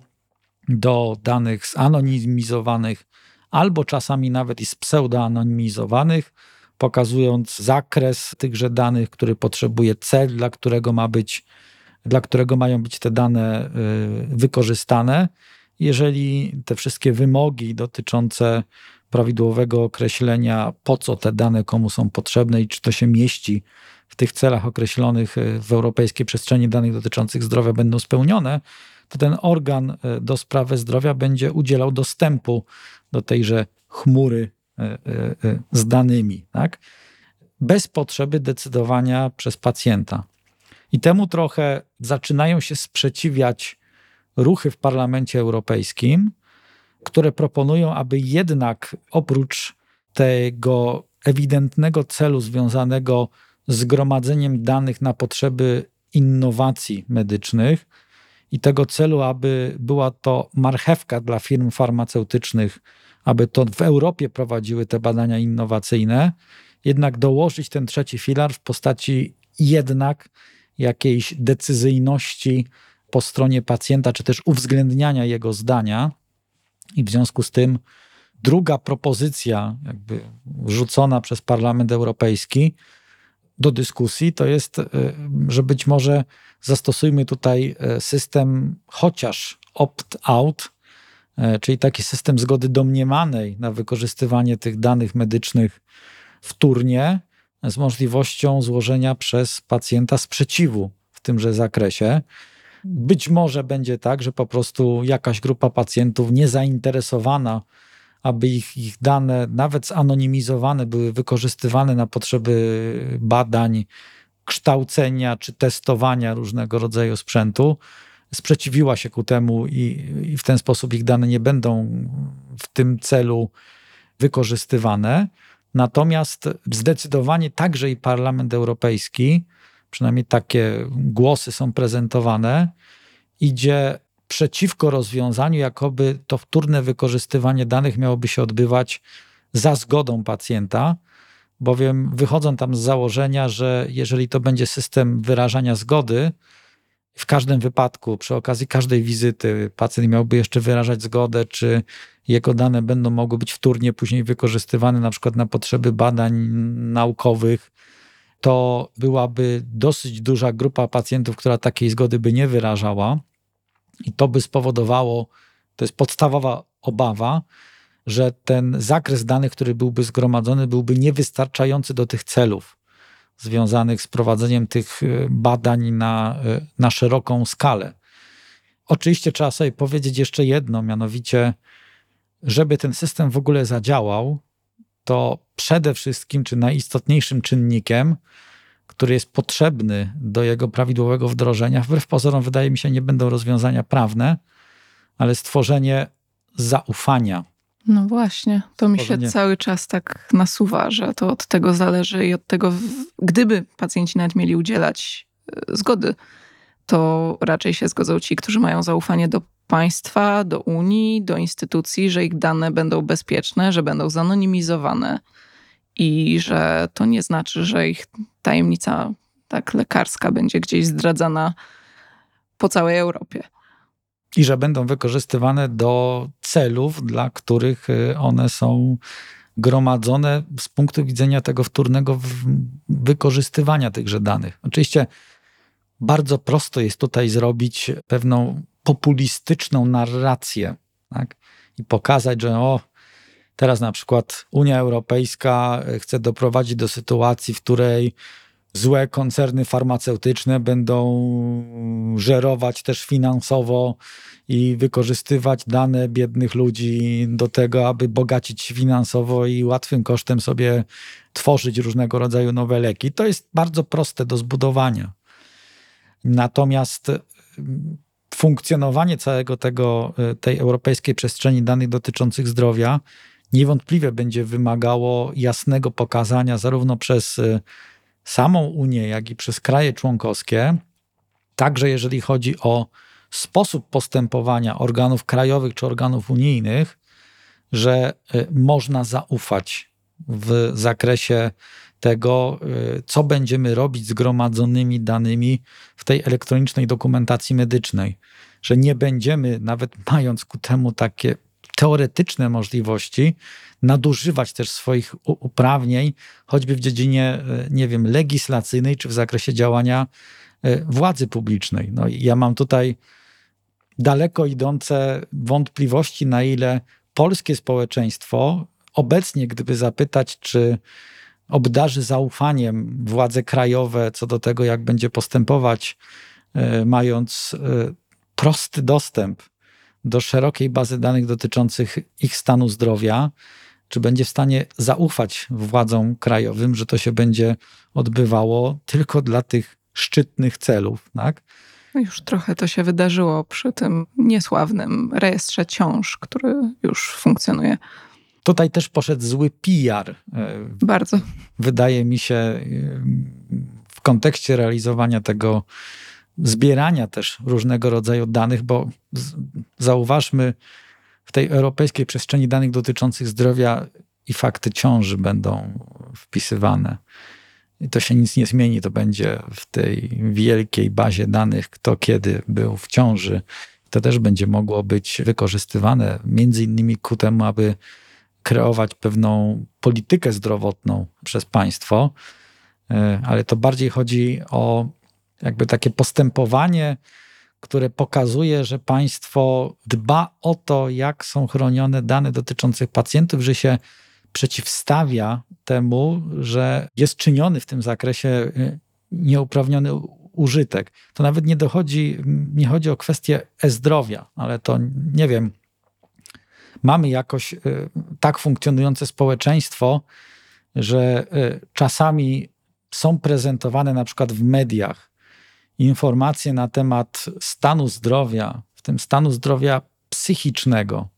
Speaker 2: do danych zanonimizowanych albo czasami nawet i z pseudoanonimizowanych, pokazując zakres tychże danych, który potrzebuje cel, dla którego ma być, dla którego mają być te dane y, wykorzystane. Jeżeli te wszystkie wymogi dotyczące prawidłowego określenia, po co te dane komu są potrzebne i czy to się mieści w tych celach określonych e, w europejskiej przestrzeni danych dotyczących zdrowia będą spełnione, to ten organ e, do sprawy zdrowia będzie udzielał dostępu do tejże chmury z danymi, tak? bez potrzeby decydowania przez pacjenta. I temu trochę zaczynają się sprzeciwiać ruchy w Parlamencie Europejskim, które proponują, aby jednak oprócz tego ewidentnego celu związanego z gromadzeniem danych na potrzeby innowacji medycznych i tego celu, aby była to marchewka dla firm farmaceutycznych, aby to w Europie prowadziły te badania innowacyjne, jednak dołożyć ten trzeci filar w postaci jednak jakiejś decyzyjności po stronie pacjenta, czy też uwzględniania jego zdania, i w związku z tym druga propozycja, jakby rzucona przez Parlament Europejski do dyskusji, to jest, e, że być może zastosujmy tutaj e, system chociaż opt-out, czyli taki system zgody domniemanej na wykorzystywanie tych danych medycznych wtórnie, z możliwością złożenia przez pacjenta sprzeciwu w tymże zakresie. Być może będzie tak, że po prostu jakaś grupa pacjentów niezainteresowana, aby ich, ich dane, nawet zanonimizowane, były wykorzystywane na potrzeby badań, kształcenia czy testowania różnego rodzaju sprzętu, sprzeciwiła się ku temu i, i w ten sposób ich dane nie będą w tym celu wykorzystywane. Natomiast zdecydowanie także i Parlament Europejski przynajmniej takie głosy są prezentowane, idzie przeciwko rozwiązaniu, jakoby to wtórne wykorzystywanie danych miałoby się odbywać za zgodą pacjenta, bowiem wychodzą tam z założenia, że jeżeli to będzie system wyrażania zgody, w każdym wypadku, przy okazji każdej wizyty, pacjent miałby jeszcze wyrażać zgodę, czy jego dane będą mogły być wtórnie później wykorzystywane, na przykład na potrzeby badań naukowych, to byłaby dosyć duża grupa pacjentów, która takiej zgody by nie wyrażała, i to by spowodowało, to jest podstawowa obawa, że ten zakres danych, który byłby zgromadzony, byłby niewystarczający do tych celów związanych z prowadzeniem tych e, badań na, e, na szeroką skalę. Oczywiście trzeba sobie powiedzieć jeszcze jedno, mianowicie, żeby ten system w ogóle zadziałał, to przede wszystkim, czy najistotniejszym czynnikiem, który jest potrzebny do jego prawidłowego wdrożenia, wbrew pozorom, wydaje mi się, nie będą rozwiązania prawne, ale stworzenie zaufania
Speaker 1: no właśnie, to mi się cały czas tak nasuwa, że to od tego zależy i od tego, gdyby pacjenci nawet mieli udzielać e, zgody, to raczej się zgodzą ci, którzy mają zaufanie do państwa, do Unii, do instytucji, że ich dane będą bezpieczne, że będą zanonimizowane i że to nie znaczy, że ich tajemnica tak lekarska będzie gdzieś zdradzana po całej Europie
Speaker 2: i że będą wykorzystywane do celów, dla których y, one są gromadzone z punktu widzenia tego wtórnego wykorzystywania tychże danych. Oczywiście bardzo prosto jest tutaj zrobić pewną populistyczną narrację tak? i pokazać, że o, teraz na przykład Unia Europejska chce doprowadzić do sytuacji, w której złe koncerny farmaceutyczne będą żerować też finansowo i wykorzystywać dane biednych ludzi do tego, aby bogacić finansowo i łatwym kosztem sobie tworzyć różnego rodzaju nowe leki. To jest bardzo proste do zbudowania. Natomiast mm, funkcjonowanie całego tego, e, tej europejskiej przestrzeni danych dotyczących zdrowia niewątpliwie będzie wymagało jasnego pokazania zarówno przez e, samą Unię, jak i przez kraje członkowskie, także jeżeli chodzi o sposób postępowania organów krajowych czy organów unijnych, że y, można zaufać w zakresie tego, y, co będziemy robić z gromadzonymi danymi w tej elektronicznej dokumentacji medycznej. Że nie będziemy, nawet mając ku temu takie teoretyczne możliwości, nadużywać też swoich uprawnień, choćby w dziedzinie, e, nie wiem, legislacyjnej czy w zakresie działania e, władzy publicznej. No, ja mam tutaj daleko idące wątpliwości, na ile polskie społeczeństwo obecnie, gdyby zapytać, czy obdarzy zaufaniem władze krajowe co do tego, jak będzie postępować, e, mając prosty dostęp do szerokiej bazy danych dotyczących ich stanu zdrowia, czy będzie w stanie zaufać władzom krajowym, że to się będzie odbywało tylko dla tych szczytnych celów, tak?
Speaker 1: No już trochę to się wydarzyło przy tym niesławnym rejestrze ciąż, który już funkcjonuje.
Speaker 2: Tutaj też poszedł zły PR. E,
Speaker 1: Bardzo.
Speaker 2: Wydaje mi się, e, w kontekście realizowania tego zbierania też różnego rodzaju danych, bo zauważmy, w tej europejskiej przestrzeni danych dotyczących zdrowia i fakty ciąży będą wpisywane. I to się nic nie zmieni, to będzie w tej wielkiej bazie danych, kto kiedy był w ciąży. To też będzie mogło być wykorzystywane między innymi ku temu, aby kreować pewną politykę zdrowotną przez państwo, e, ale to bardziej chodzi o jakby takie postępowanie, które pokazuje, że państwo dba o to, jak są chronione dane dotyczące pacjentów, że się przeciwstawia temu, że jest czyniony w tym zakresie y, nieuprawniony użytek. To nawet nie dochodzi, nie chodzi o kwestię e-zdrowia, ale to nie wiem, mamy jakoś y, tak funkcjonujące społeczeństwo, że y, czasami są prezentowane na przykład w mediach informacje na temat stanu zdrowia, w tym stanu zdrowia psychicznego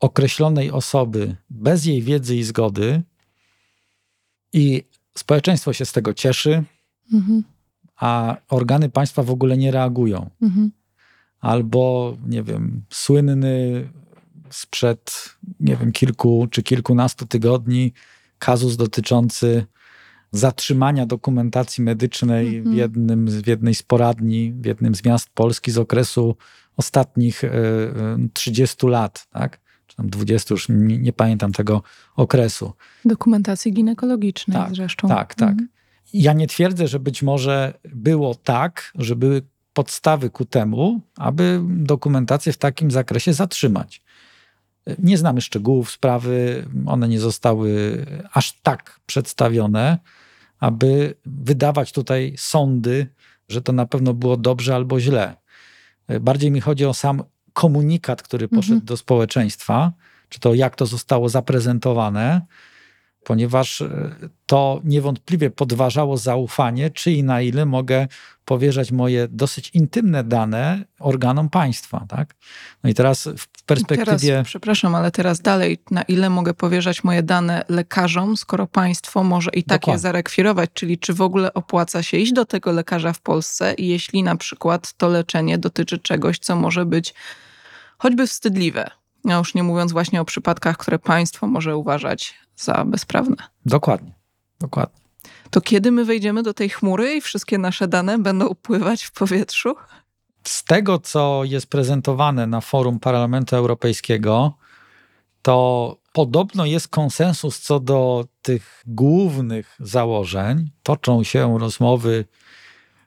Speaker 2: określonej osoby bez jej wiedzy i zgody, i społeczeństwo się z tego cieszy, mhm. a organy państwa w ogóle nie reagują. Mhm. Albo, nie wiem, słynny sprzed, nie wiem, kilku czy kilkunastu tygodni kazus dotyczący zatrzymania dokumentacji medycznej w,
Speaker 1: Mhm.
Speaker 2: jednym, w jednej z poradni, w jednym z miast Polski z okresu ostatnich e, e, 30 lat, tak? Czy tam 20, już nie, nie pamiętam tego okresu.
Speaker 1: Dokumentacji ginekologicznej
Speaker 2: Tak,
Speaker 1: zresztą.
Speaker 2: Tak, tak.
Speaker 1: Mhm.
Speaker 2: Ja nie twierdzę, że być może było tak, że były podstawy ku temu, aby dokumentację w takim zakresie zatrzymać. Nie znamy szczegółów sprawy, one nie zostały aż tak przedstawione, aby wydawać tutaj sądy, że to na pewno było dobrze albo źle. Bardziej mi chodzi o sam komunikat, który poszedł
Speaker 1: Mhm.
Speaker 2: do społeczeństwa, czy to jak to zostało zaprezentowane, ponieważ e, to niewątpliwie podważało zaufanie, czy i na ile mogę powierzać moje dosyć intymne dane organom państwa. Tak? No i teraz w perspektywie.
Speaker 1: Teraz, przepraszam, ale teraz dalej, na ile mogę powierzać moje dane lekarzom, skoro państwo może i tak
Speaker 2: Dokładnie.
Speaker 1: je zarekwirować, czyli czy w ogóle opłaca się iść do tego lekarza w Polsce, jeśli na przykład to leczenie dotyczy czegoś, co może być choćby wstydliwe. Ja już nie mówiąc właśnie o przypadkach, które państwo może uważać za bezprawne.
Speaker 2: Dokładnie. Dokładnie.
Speaker 1: To kiedy my wejdziemy do tej chmury i wszystkie nasze dane będą upływać w powietrzu?
Speaker 2: Z tego, co jest prezentowane na forum Parlamentu Europejskiego, to podobno jest konsensus co do tych głównych założeń. Toczą się rozmowy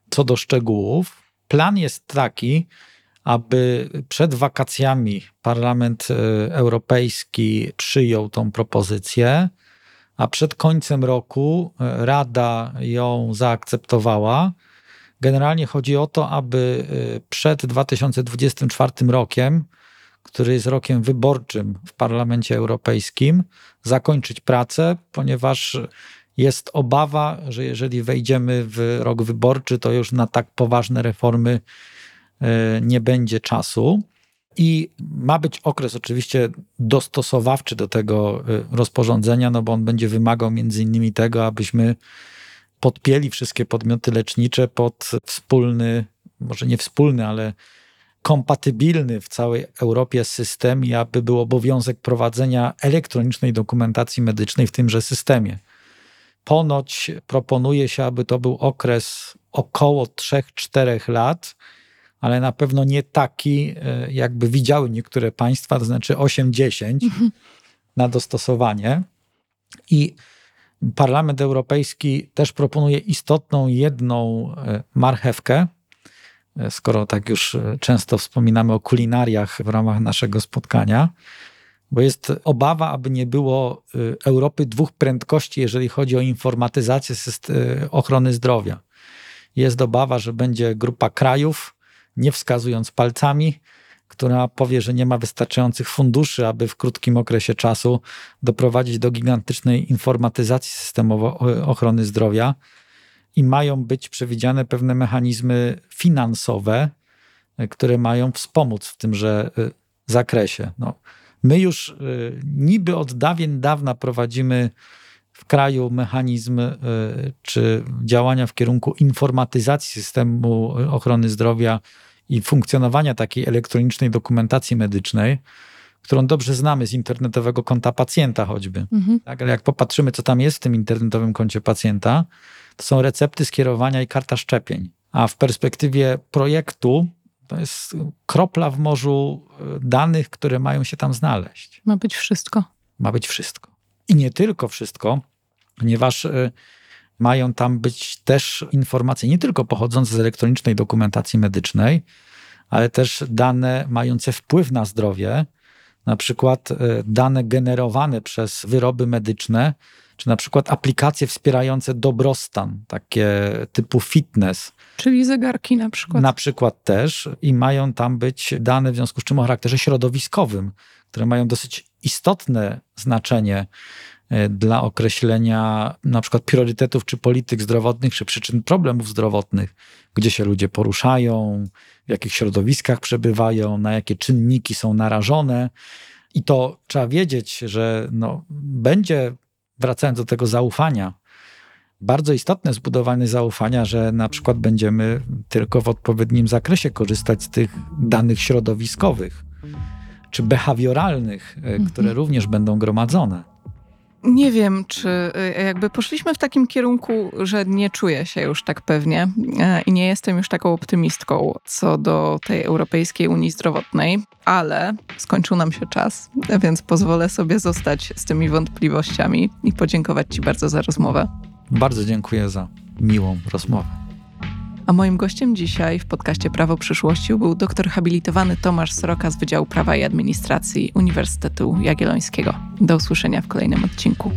Speaker 2: co do szczegółów. Plan jest taki, aby przed wakacjami Parlament e, Europejski przyjął tą propozycję, a przed końcem roku e, Rada ją zaakceptowała. Generalnie chodzi o to, aby e, przed 2024 rokiem, który jest rokiem wyborczym w Parlamencie Europejskim, zakończyć pracę, ponieważ jest obawa, że jeżeli wejdziemy w rok wyborczy, to już na tak poważne reformy nie będzie czasu. I ma być okres oczywiście dostosowawczy do tego e, rozporządzenia, no bo on będzie wymagał między innymi tego, abyśmy podpięli wszystkie podmioty lecznicze pod wspólny, może nie wspólny, ale kompatybilny w całej Europie system i aby był obowiązek prowadzenia elektronicznej dokumentacji medycznej w tymże systemie. Ponoć proponuje się, aby to był okres około 3-4 lat, ale na pewno nie taki, e, jakby widziały niektóre państwa, to znaczy 8-10 na dostosowanie. I Parlament Europejski też proponuje istotną jedną e, marchewkę, e, skoro tak już często wspominamy o kulinariach w ramach naszego spotkania, bo jest obawa, aby nie było Europy dwóch prędkości, jeżeli chodzi o informatyzację ochrony zdrowia. Jest obawa, że będzie grupa krajów, nie wskazując palcami, która powie, że nie ma wystarczających funduszy, aby w krótkim okresie czasu doprowadzić do gigantycznej informatyzacji systemu o- ochrony zdrowia i mają być przewidziane pewne mechanizmy finansowe, y, które mają wspomóc w tymże y, zakresie. No, my już y, niby od dawien dawna prowadzimy w kraju mechanizm y, czy działania w kierunku informatyzacji systemu ochrony zdrowia i funkcjonowania takiej elektronicznej dokumentacji medycznej, którą dobrze znamy z internetowego konta pacjenta choćby.
Speaker 1: Mhm.
Speaker 2: Tak, ale jak popatrzymy, co tam jest w tym internetowym koncie pacjenta, to są recepty skierowania i karta szczepień. A w perspektywie projektu to jest kropla w morzu y, danych, które mają się tam znaleźć.
Speaker 1: Ma być wszystko.
Speaker 2: Ma być wszystko. I nie tylko wszystko, ponieważ y, mają tam być też informacje nie tylko pochodzące z elektronicznej dokumentacji medycznej, ale też dane mające wpływ na zdrowie, na przykład y, dane generowane przez wyroby medyczne, czy na przykład aplikacje wspierające dobrostan, takie typu fitness,
Speaker 1: Czyli zegarki na przykład.
Speaker 2: na przykład też i mają tam być dane w związku z czym o charakterze środowiskowym, które mają dosyć istotne znaczenie e, dla określenia na przykład priorytetów czy polityk zdrowotnych, czy przyczyn problemów zdrowotnych, gdzie się ludzie poruszają, w jakich środowiskach przebywają, na jakie czynniki są narażone. I to trzeba wiedzieć, że no, będzie, wracając do tego zaufania, bardzo istotne zbudowanie zaufania, że na przykład będziemy tylko w odpowiednim zakresie korzystać z tych danych środowiskowych. Czy behawioralnych, mhm. które również będą gromadzone.
Speaker 1: Nie wiem, czy e, jakby poszliśmy w takim kierunku, że nie czuję się już tak pewnie e, i nie jestem już taką optymistką co do tej Europejskiej Unii Zdrowotnej, ale skończył nam się czas, więc pozwolę sobie zostać z tymi wątpliwościami i podziękować Ci bardzo za rozmowę.
Speaker 2: Bardzo dziękuję za miłą rozmowę.
Speaker 1: A moim gościem dzisiaj w podcaście Prawo Przyszłości był doktor habilitowany Tomasz Sroka z Wydziału Prawa i Administracji Uniwersytetu Jagiellońskiego. Do usłyszenia w kolejnym odcinku.